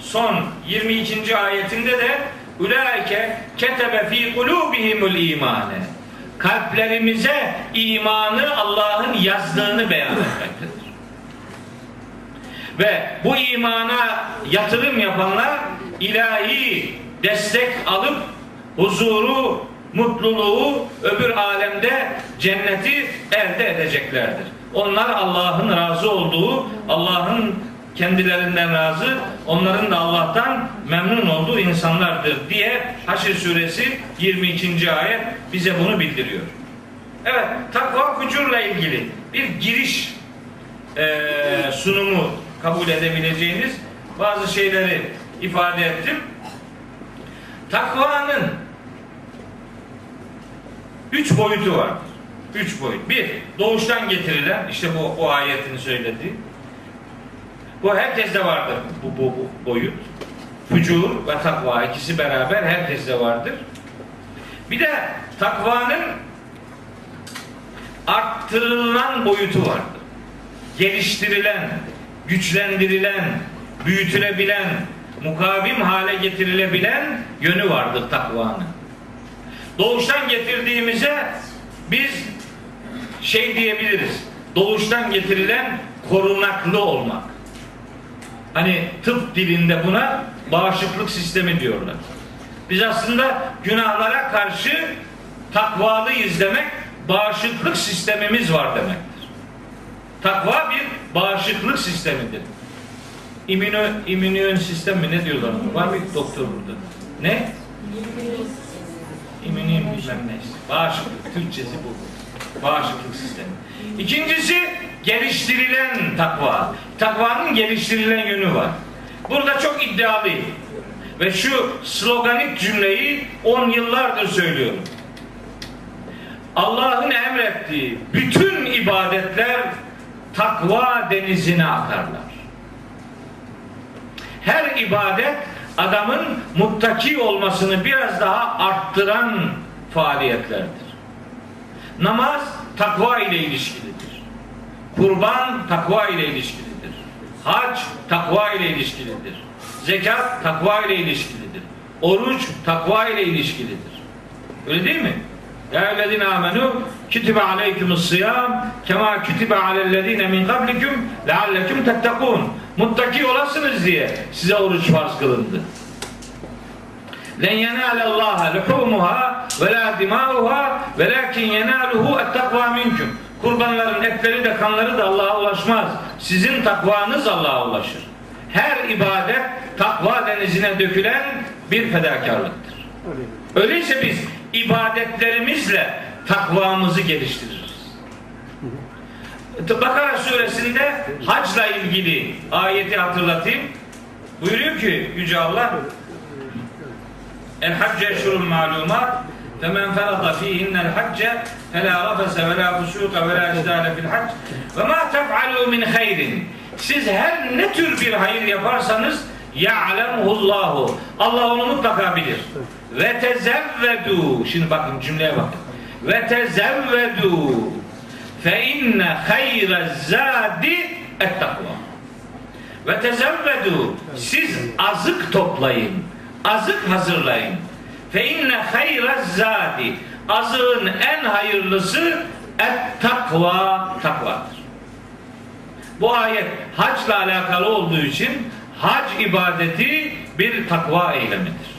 son 22. ayetinde de Ulaike ketebe fi kulubihimul imane kalplerimize imanı Allah'ın yazdığını beyan etmektedir. Ve bu imana yatırım yapanlar ilahi destek alıp huzuru, mutluluğu öbür alemde cenneti elde edeceklerdir. Onlar Allah'ın razı olduğu, Allah'ın kendilerinden razı, onların da Allah'tan memnun olduğu insanlardır diye Haşr suresi 22. ayet bize bunu bildiriyor. Evet, takva fücurla ilgili bir giriş e, sunumu kabul edebileceğiniz bazı şeyleri ifade ettim. Takvanın üç boyutu vardır. Üç boyut. Bir, doğuştan getirilen, işte bu, bu ayetin söylediği. Bu herkeste vardır bu, bu, bu boyut. Fücur ve takva ikisi beraber herkeste vardır. Bir de takvanın arttırılan boyutu vardır. Geliştirilen, güçlendirilen, büyütülebilen, mukavim hale getirilebilen yönü vardır takvanın. Doğuştan getirdiğimize biz şey diyebiliriz. Doğuştan getirilen korunaklı olmak. Hani tıp dilinde buna bağışıklık sistemi diyorlar. Biz aslında günahlara karşı takvalıyız demek bağışıklık sistemimiz var demektir. Takva bir bağışıklık sistemidir. İmmüno, immünyon sistem mi ne diyorlar ona? Var mı doktor burada? Ne? İmmüniyim bilmem neyse. Bağışıklık. Türkçesi bu. Bağışıklık sistemi. İkincisi geliştirilen takva. Takvanın geliştirilen yönü var. Burada çok iddialıyım. Ve şu sloganik cümleyi 10 yıllardır söylüyorum. Allah'ın emrettiği bütün ibadetler takva denizine akarlar. Her ibadet adamın muttaki olmasını biraz daha arttıran faaliyetlerdir. Namaz takva ile ilişkilidir. Kurban takva ile ilişkilidir. Hac takva ile ilişkilidir. Zekat takva ile ilişkilidir. Oruç takva ile ilişkilidir. Öyle değil mi? Ya eyyühellezine amenu kutibe aleykumus sıyam kema kutibe alellezine min kablikum leallekum tettekun. Muttaki olasınız diye size oruç farz kılındı. Len yenâle Allah luhumuha ve la dimâuha ve lakin yenâluhu et takva minkum. Kurbanların etleri de kanları da Allah'a ulaşmaz. Sizin takvanız Allah'a ulaşır. Her ibadet takva denizine dökülen bir fedakarlıktır. Öyleyse biz ibadetlerimizle takvamızı geliştiririz. Bakara suresinde hacla ilgili ayeti hatırlatayım. Buyuruyor ki Yüce Allah El hacce şurul malumat femen ferada fihinnel hacce فَلَا رَفَسَ وَلَا فُسُوقَ وَلَا جِدَالَ فِي الْحَجِّ وَمَا تَفْعَلُوا مِنْ خَيْرٍ Siz her ne tür bir hayır yaparsanız ya'lemuhullahu Allah onu mutlaka bilir. Ve tezevvedu Şimdi bakın cümleye bakın. Ve tezevvedu fe inne hayre zadi et takva. Ve tezevvedu siz azık toplayın. Azık hazırlayın. Fe inne hayre zadi azığın en hayırlısı et takva takvadır. Bu ayet hacla alakalı olduğu için hac ibadeti bir takva eylemidir.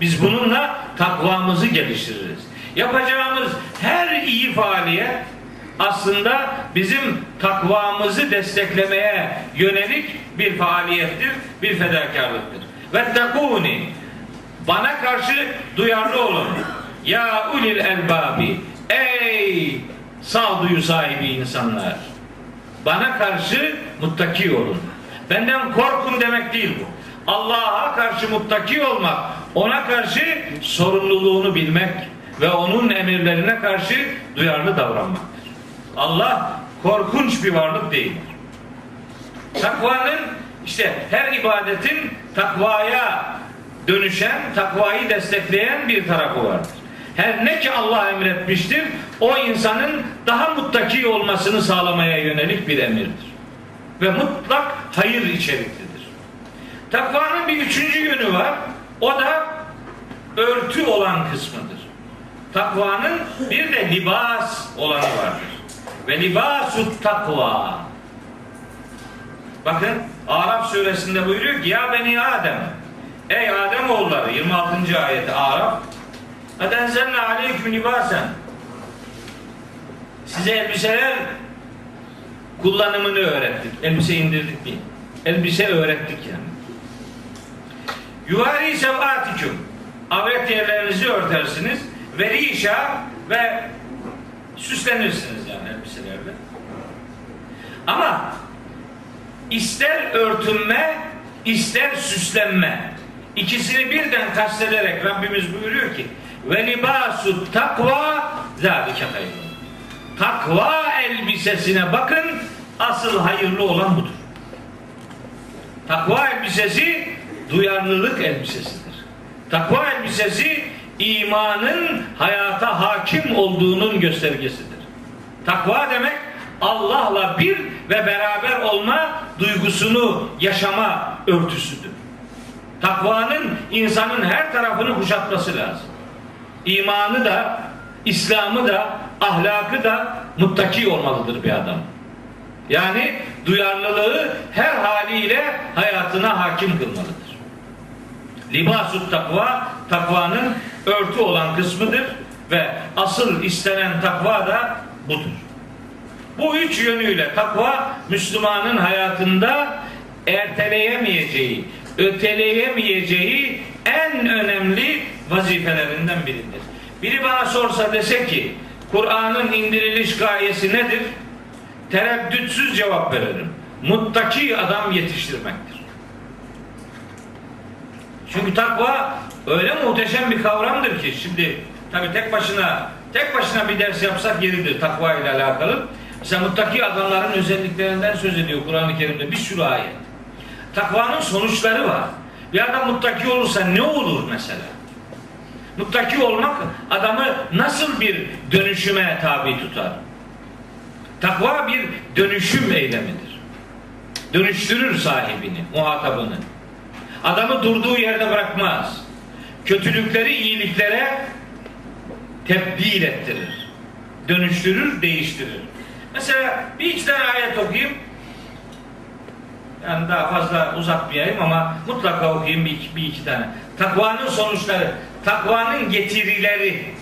Biz bununla takvamızı geliştiririz. Yapacağımız her iyi faaliyet aslında bizim takvamızı desteklemeye yönelik bir faaliyettir, bir fedakarlıktır. Ve tekuni bana karşı duyarlı olun. Ya ulil elbabi ey sağduyu sahibi insanlar. Bana karşı muttaki olun. Benden korkun demek değil bu. Allah'a karşı muttaki olmak, ona karşı sorumluluğunu bilmek ve onun emirlerine karşı duyarlı davranmaktır. Allah korkunç bir varlık değildir. Takvanın işte her ibadetin takvaya dönüşen, takvayı destekleyen bir tarafı vardır. Her ne ki Allah emretmiştir, o insanın daha muttaki olmasını sağlamaya yönelik bir emirdir. Ve mutlak hayır içeriklidir. Takvanın bir üçüncü yönü var. O da örtü olan kısmıdır. Takvanın bir de libas olanı vardır. Ve libasut takva. Bakın Araf suresinde buyuruyor ki ya beni Adem Ey Adem oğulları 26. ayeti Araf Edenzelne aleyküm libasen Size elbiseler kullanımını öğrettik. Elbise indirdik değil. Elbise öğrettik yani. Yuvari sevatikum avret yerlerinizi örtersiniz. Ve rişa ve süslenirsiniz yani elbiselerle. Ama ister örtünme, ister süslenme. İkisini birden kastederek Rabbimiz buyuruyor ki ve libasu takva zâlike hayrun. Takva elbisesine bakın asıl hayırlı olan budur. Takva elbisesi duyarlılık elbisesidir. Takva elbisesi imanın hayata hakim olduğunun göstergesidir. Takva demek Allah'la bir ve beraber olma duygusunu yaşama örtüsüdür. Takvanın insanın her tarafını kuşatması lazım. İmanı da, İslam'ı da, ahlakı da muttaki olmalıdır bir adam. Yani duyarlılığı her haliyle hayatına hakim kılmalıdır. Libasut takva, takvanın örtü olan kısmıdır ve asıl istenen takva da budur. Bu üç yönüyle takva Müslümanın hayatında erteleyemeyeceği, öteleyemeyeceği en önemli vazifelerinden biridir. Biri bana sorsa dese ki Kur'an'ın indiriliş gayesi nedir? Tereddütsüz cevap veririm. Muttaki adam yetiştirmektir. Çünkü takva öyle muhteşem bir kavramdır ki şimdi tabi tek başına tek başına bir ders yapsak yeridir takva ile alakalı. Mesela muttaki adamların özelliklerinden söz ediyor Kur'an-ı Kerim'de bir sürü ayet. Takvanın sonuçları var. Bir adam muttaki olursa ne olur mesela? Muttaki olmak adamı nasıl bir dönüşüme tabi tutar? Takva bir dönüşüm eylemidir. Dönüştürür sahibini, muhatabını. Adamı durduğu yerde bırakmaz. Kötülükleri iyiliklere tebdil ettirir. Dönüştürür, değiştirir. Mesela bir iki tane ayet okuyayım. Yani daha fazla uzatmayayım ama mutlaka okuyayım bir iki, bir iki tane. Takvanın sonuçları, takvanın getirileri,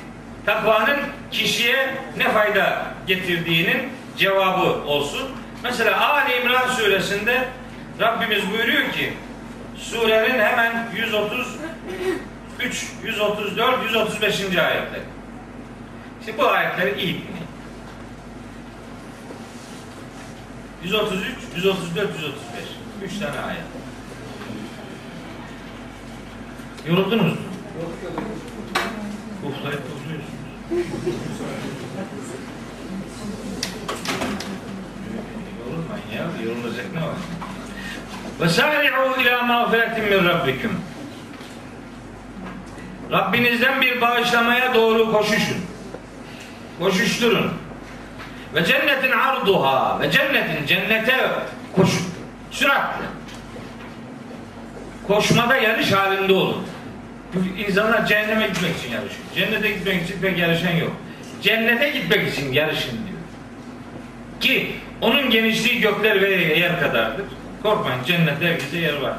takvanın kişiye ne fayda getirdiğinin cevabı olsun. Mesela Ali İmran suresinde Rabbimiz buyuruyor ki surenin hemen 133, 134, 135. ayetleri. Şimdi bu ayetleri iyi dinleyin. 133, 134, 135. Üç tane ayet. Yoruldunuz mu? Uflayıp ufluyorsunuz. Yorulmayın ya. Yorulacak ne var? Ve sari'u ila mağfiretin min rabbikum. Rabbinizden bir bağışlamaya doğru koşuşun. Koşuşturun. Ve cennetin arduha ve cennetin cennete koşun. Süratle. Koşmada yarış halinde. Çünkü insanlar cehenneme gitmek için yarışıyor. Cennete gitmek için pek yarışan yok. Cennete gitmek için yarışın diyor. Ki onun genişliği gökler ve yer kadardır. Korkmayın cennette herkese yer var.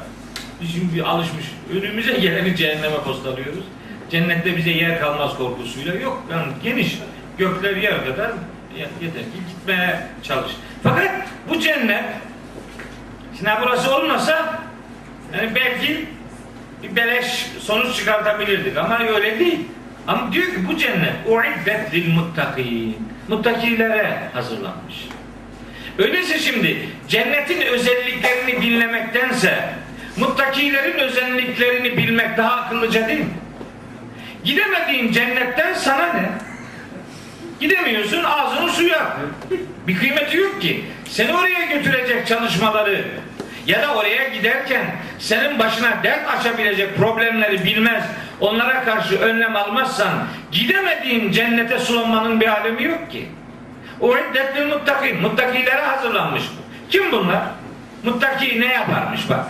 Biz şimdi alışmış. Önümüze geleni cehenneme postalıyoruz. Cennette bize yer kalmaz korkusuyla yok. Yani geniş. Gökler yer kadar yeter ki gitmeye çalış. Fakat bu cennet şimdi burası olmasa yani belki bir beleş sonuç çıkartabilirdik ama öyle değil. Ama diyor ki bu cennet uiddet lil muttakin. Muttakilere hazırlanmış. Öyleyse şimdi cennetin özelliklerini dinlemektense muttakilerin özelliklerini bilmek daha akıllıca değil mi? Gidemediğin cennetten sana ne? Gidemiyorsun ağzını suya. Bir kıymeti yok ki. Seni oraya götürecek çalışmaları ya da oraya giderken senin başına dert açabilecek problemleri bilmez, onlara karşı önlem almazsan gidemediğin cennete sulanmanın bir alemi yok ki. O iddetli muttakin, muttakilere hazırlanmış. Kim bunlar? Muttaki ne yaparmış bak.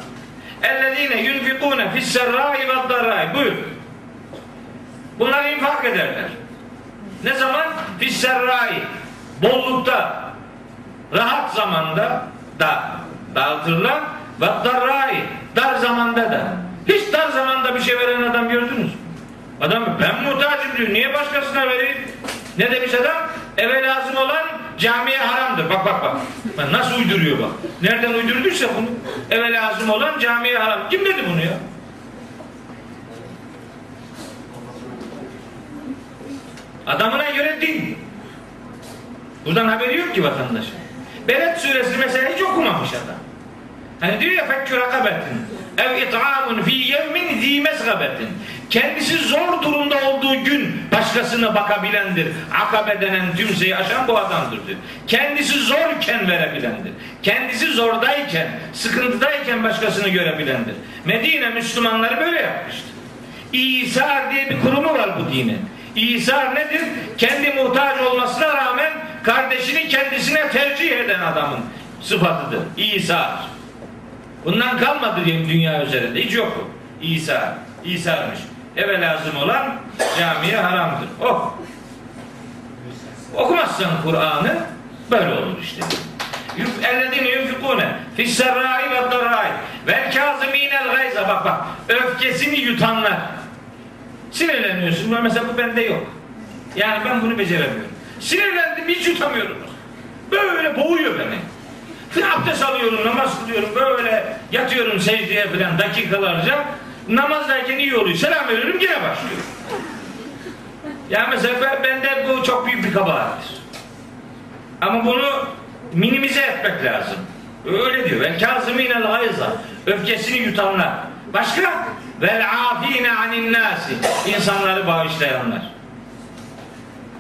Ellezine yunfikune fisserrai ve darrai. Buyur. Bunlar infak ederler. Ne zaman? Fisserrai. Bollukta. Rahat zamanda da dağıtırlar. Ve darrai. Dar zamanda da. Hiç dar zamanda bir şey veren adam gördünüz mü? Adam ben muhtacım diyor. Niye başkasına vereyim? Ne demiş adam? Eve lazım olan camiye haramdır. Bak bak bak. nasıl uyduruyor bak. Nereden uydurduysa bunu. Eve lazım olan camiye haram. Kim dedi bunu ya? Adamına göre din. Buradan haberi yok ki vatandaş. Beled suresini mesela hiç okumamış adam. Hani diyor ya fekkü rakabetin ev it'amun fi yevmin zi mesgabetin kendisi zor durumda olduğu gün başkasına bakabilendir. Akabe denen tümseyi aşan bu adamdır diyor. Kendisi zorken verebilendir. Kendisi zordayken, sıkıntıdayken başkasını görebilendir. Medine Müslümanları böyle yapmıştır. İsa diye bir kurumu var bu dinin. İsa nedir? Kendi muhtaç olmasına rağmen kardeşini kendisine tercih eden adamın sıfatıdır. İsa. Bundan kalmadı dünya üzerinde. Hiç yok bu. İsa. İsa'mış. Eve lazım olan camiye haramdır. Oh. Okumazsan Kur'an'ı böyle olur işte. Ellezine yunfikune fisserrai ve darrai vel kazimînel gayza bak bak öfkesini yutanlar sinirleniyorsun mesela bu bende yok yani ben bunu beceremiyorum sinirlendim hiç yutamıyorum böyle boğuyor beni abdest alıyorum namaz kılıyorum böyle yatıyorum secdeye falan dakikalarca namazdayken iyi oluyor selam veriyorum yine başlıyorum yani mesela ben, bende bu çok büyük bir kabahattir ama bunu minimize etmek lazım. Öyle diyor. Vel kazimînel gayza. Öfkesini yutanlar. Başka? Vel afîne anin nâsi. İnsanları bağışlayanlar.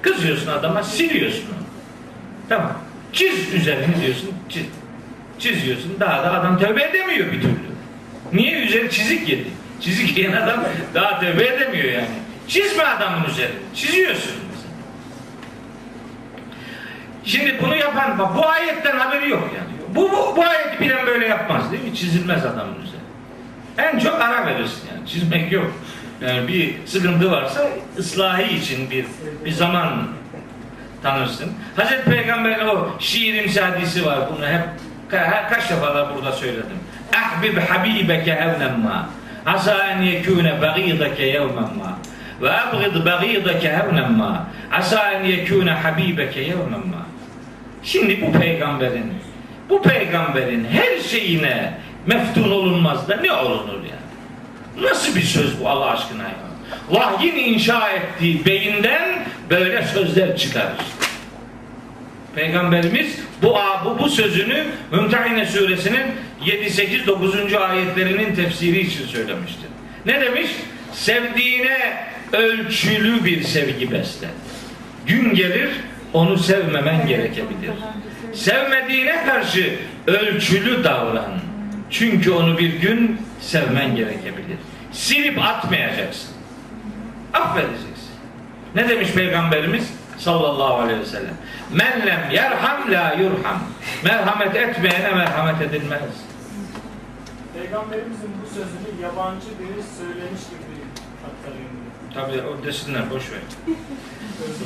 Kızıyorsun adama, siliyorsun. Tamam. Çiz üzerini diyorsun, çiz. Çiziyorsun. Daha da adam tövbe edemiyor bir türlü. Niye? Üzeri çizik yedi. Çizik yiyen adam daha tövbe edemiyor yani. Çizme adamın üzerini. Çiziyorsun. Şimdi bunu yapan, bak bu ayetten haberi yok yani. Bu, bu, bu ayeti bilen böyle yapmaz değil mi? Çizilmez adamın üzerine. En çok ara verirsin yani. Çizmek yok. Yani bir sıkıntı varsa ıslahı için bir bir zaman tanırsın. Hazreti Peygamber'in o şiirimsi hadisi var. Bunu hep kaç defa da burada söyledim. Ahbib habibeke hevnen ma. Asa en yekûne bagîdeke yevmen ma. Ve abgid bagîdeke hevnen ma. Asa en yekûne habibeke yevmen. Şimdi bu peygamberin bu peygamberin her şeyine meftun olunmaz da ne olunur yani? Nasıl bir söz bu Allah aşkına ya? Vahyin inşa ettiği beyinden böyle sözler çıkarır. Peygamberimiz bu bu, bu sözünü Mümtehine suresinin 7 8 9. ayetlerinin tefsiri için söylemiştir. Ne demiş? Sevdiğine ölçülü bir sevgi besle. Gün gelir onu sevmemen gerekebilir. Sevmediğine karşı ölçülü davran. Çünkü onu bir gün sevmen gerekebilir. Silip atmayacaksın. Affedeceksin. Ne demiş Peygamberimiz sallallahu aleyhi ve sellem? Men lem yerham la yurham. Merhamet etmeyene merhamet edilmez. Peygamberimizin bu sözünü yabancı biri söylemiş gibi aktarayım. Tabi o desinler boş ver.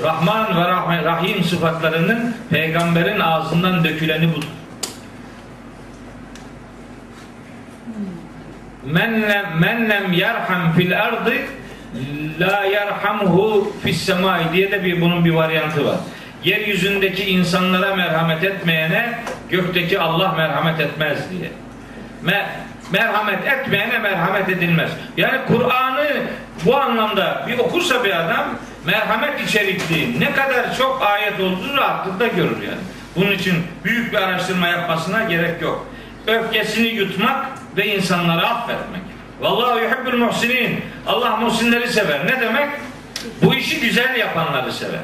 Rahman ve Rah- Rahim sıfatlarının peygamberin ağzından döküleni budur. Men lem, men lem yerham fil ardı La yerhamhu fis semai diye de bir bunun bir varyantı var. Yeryüzündeki insanlara merhamet etmeyene gökteki Allah merhamet etmez diye. Me- merhamet etmeyene merhamet edilmez. Yani Kur'an'ı bu anlamda bir okursa bir adam merhamet içerikli ne kadar çok ayet olduğunu rahatlıkla görür yani. Bunun için büyük bir araştırma yapmasına gerek yok. Öfkesini yutmak ve insanları affetmek. Vallahu yuhibbul muhsinin. Allah muhsinleri sever. Ne demek? Bu işi güzel yapanları sever.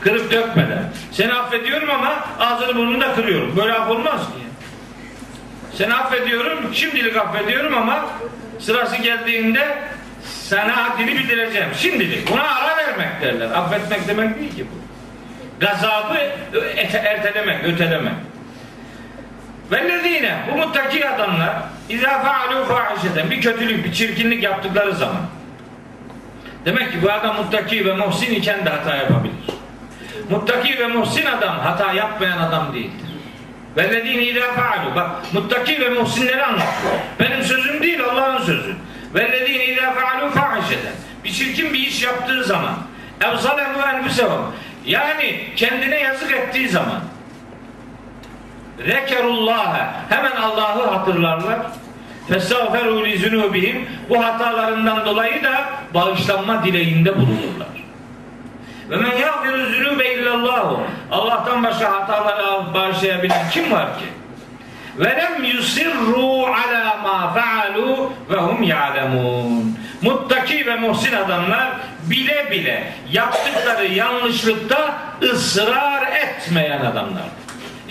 Kırıp dökmeden. Seni affediyorum ama ağzını burnunu da kırıyorum. Böyle af olmaz ki. Seni affediyorum, şimdilik affediyorum ama sırası geldiğinde sana haddini bildireceğim. Şimdilik. Buna ara vermek derler. Affetmek demek değil ki bu. Gazabı ete- ertelemek, ötelemek. Vellezine bu muttaki adamlar izâ fealû fâhişeten bir kötülük, bir çirkinlik yaptıkları zaman demek ki bu adam muttaki ve muhsin iken de hata yapabilir. Muttaki ve muhsin adam hata yapmayan adam değildir. Vellezine izâ fealû bak muttaki ve muhsinleri anlatıyor. Benim sözüm değil Allah'ın sözü. Vellezine izâ fealû fâhişeten bir çirkin bir iş yaptığı zaman ev zalemû enfusehum yani kendine yazık ettiği zaman Zekerullaha hemen Allah'ı hatırlarlar. Festağferu li zunubihim bu hatalarından dolayı da bağışlanma dileğinde bulunurlar. Ve men yağfiru zunube illallahu Allah'tan başka hataları bağışlayabilen kim var ki? Ve lem yusirru ala ma faalu ve hum ya'lemun. Muttaki ve muhsin adamlar bile bile yaptıkları yanlışlıkta ısrar etmeyen adamlar.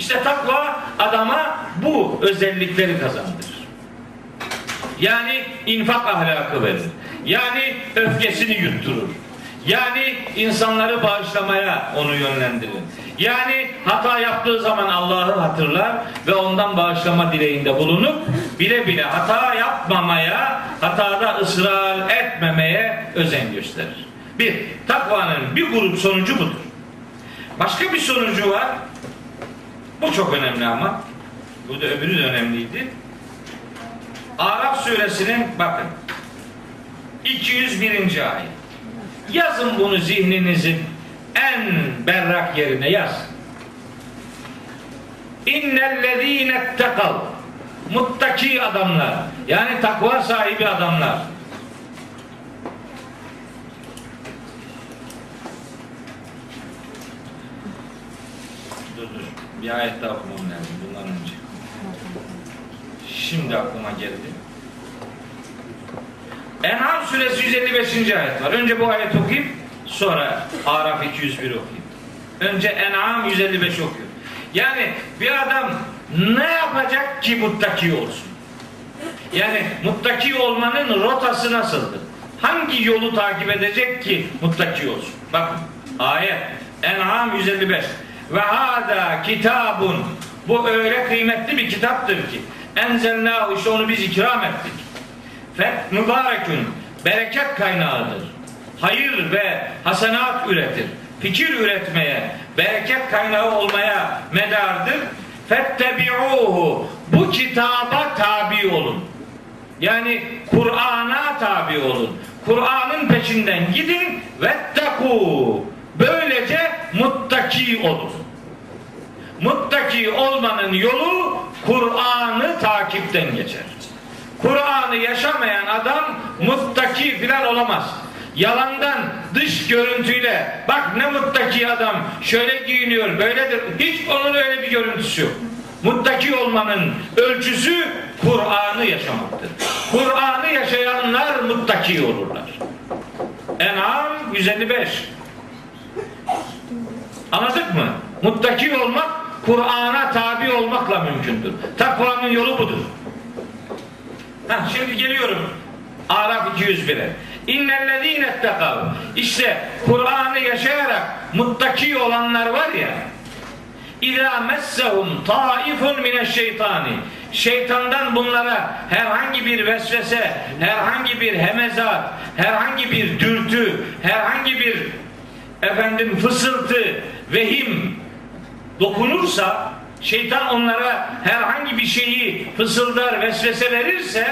İşte takva adama bu özellikleri kazandırır. Yani infak ahlakı verir. Yani öfkesini yutturur. Yani insanları bağışlamaya onu yönlendirir. Yani hata yaptığı zaman Allah'ı hatırlar ve ondan bağışlama dileğinde bulunup bile bile hata yapmamaya, hatada ısrar etmemeye özen gösterir. Bir, takvanın bir grup sonucu budur. Başka bir sonucu var. Bu çok önemli ama. Bu da öbürü de önemliydi. Araf suresinin bakın 201. ayet. Yazın bunu zihninizin en berrak yerine yaz. İnnellezîne tekav muttaki adamlar yani takva sahibi adamlar bir ayet daha okumam lazım bundan önce şimdi aklıma geldi En'am suresi 155. ayet var. Önce bu ayet okuyayım, sonra Araf 201 okuyayım. Önce En'am 155 okuyor. Yani bir adam ne yapacak ki muttaki olsun? Yani muttaki olmanın rotası nasıldır? Hangi yolu takip edecek ki muttaki olsun? Bakın ayet En'am 155 ve hada kitabun bu öyle kıymetli bir kitaptır ki enzelnahu işte onu biz ikram ettik Fet mübarekün bereket kaynağıdır. Hayır ve hasenat üretir. Fikir üretmeye, bereket kaynağı olmaya medardır. Fettebi'uhu bu kitaba tabi olun. Yani Kur'an'a tabi olun. Kur'an'ın peşinden gidin vetteku. Böylece muttaki olun. Muttaki olmanın yolu Kur'an'ı takipten geçer. Kur'an'ı yaşamayan adam muttaki filan olamaz. Yalandan dış görüntüyle bak ne muttaki adam şöyle giyiniyor böyledir. Hiç onun öyle bir görüntüsü yok. Muttaki olmanın ölçüsü Kur'an'ı yaşamaktır. Kur'an'ı yaşayanlar muttaki olurlar. En'am 155 Anladık mı? Muttaki olmak Kur'an'a tabi olmakla mümkündür. Takvanın yolu budur. Ha, şimdi geliyorum. Araf 201'e. İnnellezîne ettekav. İşte Kur'an'ı yaşayarak muttaki olanlar var ya. İzâ messehum taifun mineşşeytani. Şeytandan bunlara herhangi bir vesvese, herhangi bir hemezat, herhangi bir dürtü, herhangi bir efendim fısıltı, vehim dokunursa şeytan onlara herhangi bir şeyi fısıldar, vesvese verirse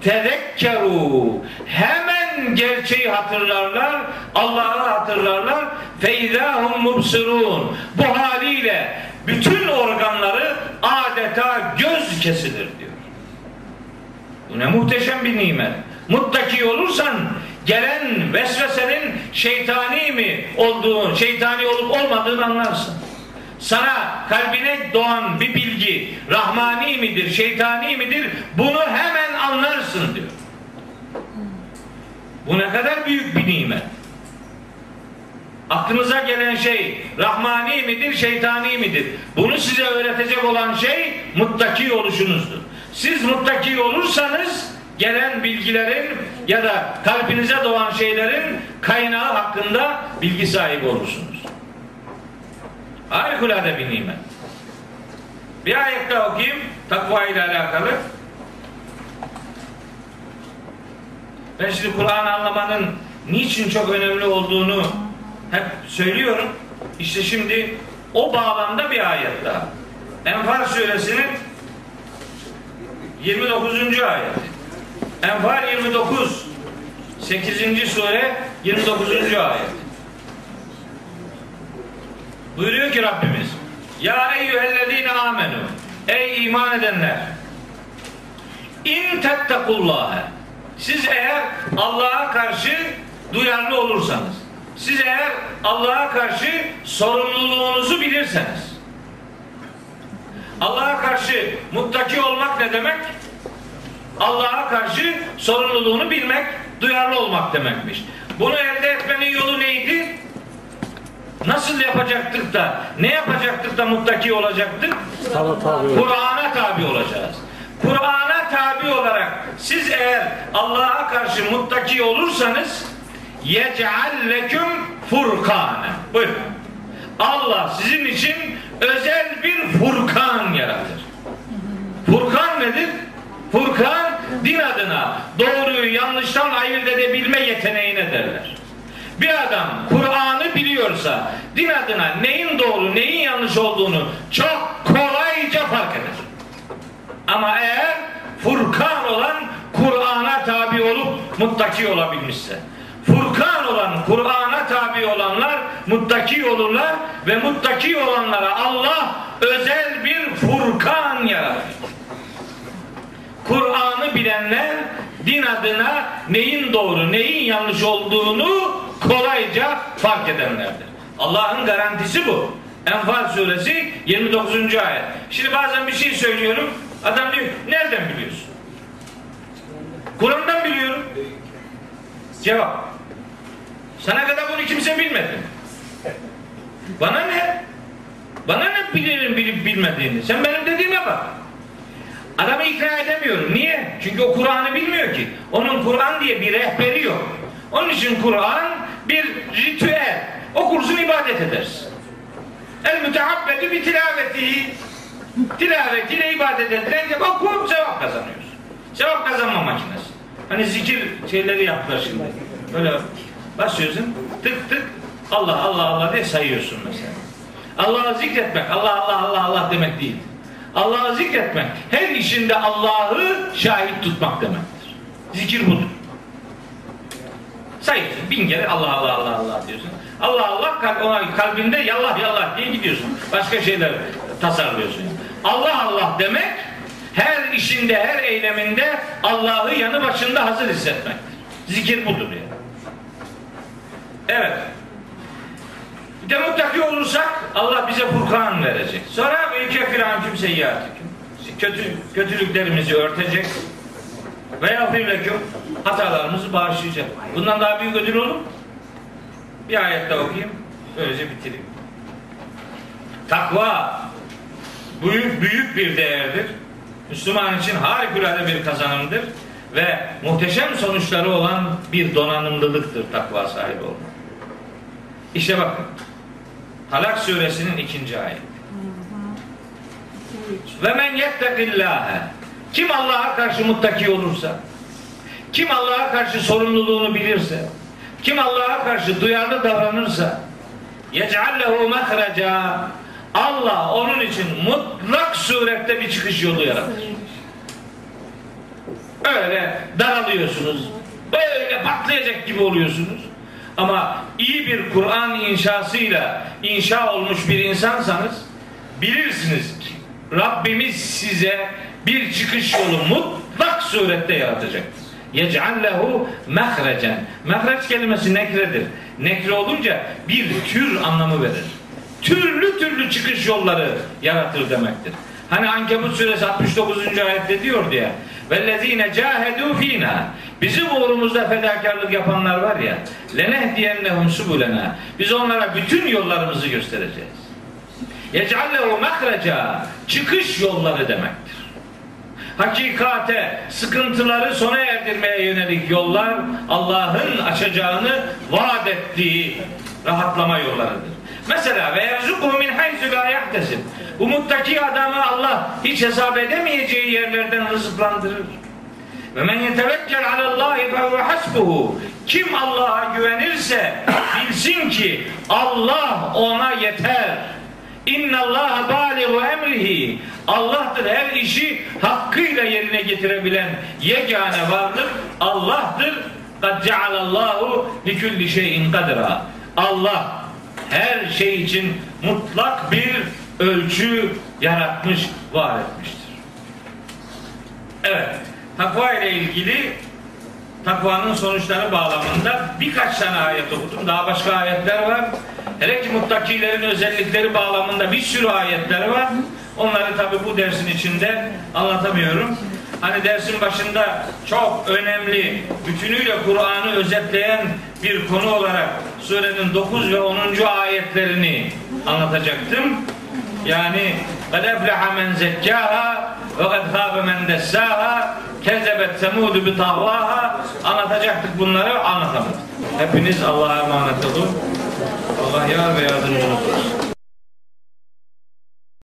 tezekkeru hemen gerçeği hatırlarlar, Allah'ı hatırlarlar. Feizahum mubsirun. Bu haliyle bütün organları adeta göz kesilir diyor. Bu ne muhteşem bir nimet. Muttaki olursan gelen vesvesenin şeytani mi olduğunu, şeytani olup olmadığını anlarsın. Sana kalbine doğan bir bilgi rahmani midir, şeytani midir bunu hemen anlarsın diyor. Bu ne kadar büyük bir nimet. Aklınıza gelen şey rahmani midir, şeytani midir? Bunu size öğretecek olan şey muttaki oluşunuzdur. Siz muttaki olursanız gelen bilgilerin ya da kalbinize doğan şeylerin kaynağı hakkında bilgi sahibi olursunuz. Harikulade bir nimet. Bir ayet daha okuyayım takva ile alakalı. Ben şimdi Kur'an anlamanın niçin çok önemli olduğunu hep söylüyorum. İşte şimdi o bağlamda bir ayet daha. Enfal suresinin 29. ayet. Enfal 29 8. sure 29. ayet. Buyuruyor ki Rabbimiz Ya eyyühellezine amenu Ey iman edenler İn tettekullâhe Siz eğer Allah'a karşı duyarlı olursanız siz eğer Allah'a karşı sorumluluğunuzu bilirseniz Allah'a karşı muttaki olmak ne demek? Allah'a karşı sorumluluğunu bilmek, duyarlı olmak demekmiş. Bunu elde etmenin yolu neydi? Nasıl yapacaktık da, ne yapacaktık da muttaki olacaktık? Kur'an'a tabi olacağız. Kur'an'a tabi olarak siz eğer Allah'a karşı muttaki olursanız yec'al leküm furkane. Buyurun. Allah sizin için özel bir furkan yaratır. Furkan nedir? Furkan din adına doğruyu yanlıştan ayırt edebilme yeteneğine derler. Bir adam Kur'an'ı biliyorsa din adına neyin doğru neyin yanlış olduğunu çok kolayca fark eder. Ama eğer Furkan olan Kur'an'a tabi olup muttaki olabilmişse Furkan olan Kur'an'a tabi olanlar muttaki olurlar ve muttaki olanlara Allah özel bir Furkan yaratır. Kur'an'ı bilenler din adına neyin doğru, neyin yanlış olduğunu kolayca fark edenlerdir. Allah'ın garantisi bu. Enfal suresi 29. ayet. Şimdi bazen bir şey söylüyorum. Adam diyor, nereden biliyorsun? Kur'an'dan biliyorum. Cevap. Sana kadar bunu kimse bilmedi. Bana ne? Bana ne bilirim bilip bilmediğini? Sen benim dediğime bak. Adamı ikna edemiyorum. Niye? Çünkü o Kur'an'ı bilmiyor ki. Onun Kur'an diye bir rehberi yok. Onun için Kur'an bir ritüel. Okursun ibadet edersin. El mütehabbedu bi tilavetihi. Tilavetiyle ibadet edilen oku sevap kazanıyorsun. Sevap kazanma makinesi. Hani zikir şeyleri yaptılar şimdi. Böyle basıyorsun tık tık Allah Allah Allah diye sayıyorsun mesela. Allah'ı zikretmek Allah Allah Allah Allah demek değil. Allah'ı zikretmek her işinde Allah'ı şahit tutmak demektir. Zikir budur. Sayıyorsun bin kere Allah Allah Allah Allah diyorsun. Allah Allah ona kalbinde yallah yallah diye gidiyorsun. Başka şeyler tasarlıyorsun. Allah Allah demek her işinde her eyleminde Allah'ı yanı başında hazır hissetmektir. Zikir budur yani. Evet. Bir de muttaki olursak Allah bize Furkan verecek. Sonra yükeffir anküm seyyiatikum. Kötü, kötülüklerimizi örtecek. Ve yafirleküm hatalarımızı bağışlayacak. Bundan daha büyük ödül olur mu? Bir ayet daha okuyayım. Böylece bitireyim. Takva büyük büyük bir değerdir. Müslüman için harikulade bir kazanımdır ve muhteşem sonuçları olan bir donanımlılıktır takva sahibi olmak. İşte bakın. Talak suresinin ikinci ayeti. Ve men yettekillâhe kim Allah'a karşı muttaki olursa kim Allah'a karşı sorumluluğunu bilirse kim Allah'a karşı duyarlı davranırsa yec'allehu mehreca Allah onun için mutlak surette bir çıkış yolu yaratır. Öyle daralıyorsunuz. Böyle patlayacak gibi oluyorsunuz. Ama iyi bir Kur'an inşasıyla inşa olmuş bir insansanız bilirsiniz ki Rabbimiz size bir çıkış yolu mutlak surette yaratacaktır. يَجْعَلْ لَهُ مَخْرَجًا Mehreç kelimesi nekredir. Nekre olunca bir tür anlamı verir. Türlü türlü çıkış yolları yaratır demektir. Hani Ankebut suresi 69. ayette diyor diye vellezine cahedu fina bizim uğrumuzda fedakarlık yapanlar var ya lenehdiyennehum subulena biz onlara bütün yollarımızı göstereceğiz. Yec'allehu mehreca çıkış yolları demektir. Hakikate, sıkıntıları sona erdirmeye yönelik yollar Allah'ın açacağını vaat ettiği rahatlama yollarıdır. Mesela ve yerzukuhu min hayzu la adamı Allah hiç hesap edemeyeceği yerlerden rızıklandırır. Ve men yetevekkel alallahi fe hasbuhu. Kim Allah'a güvenirse bilsin ki Allah ona yeter. İnna Allah baligu emrihi. Allah'tır her işi hakkıyla yerine getirebilen yegane varlık Allah'tır. Kad cealallahu li kulli şeyin kadra. Allah her şey için mutlak bir ölçü yaratmış, var etmiştir. Evet, takva ile ilgili takvanın sonuçları bağlamında birkaç tane ayet okudum. Daha başka ayetler var. Hele ki muttakilerin özellikleri bağlamında bir sürü ayetler var. Onları tabi bu dersin içinde anlatamıyorum. Hani dersin başında çok önemli, bütünüyle Kur'an'ı özetleyen bir konu olarak surenin 9 ve 10. ayetlerini anlatacaktım. Yani قَدْ اَفْلَحَ مَنْ زَكَّاهَا وَقَدْ خَابَ مَنْ دَسَّاهَا Kezzebet semudu bi tahvaha anlatacaktık bunları anlatamadık. Hepiniz Allah'a emanet olun. Allah yar ve yardımcınız olsun.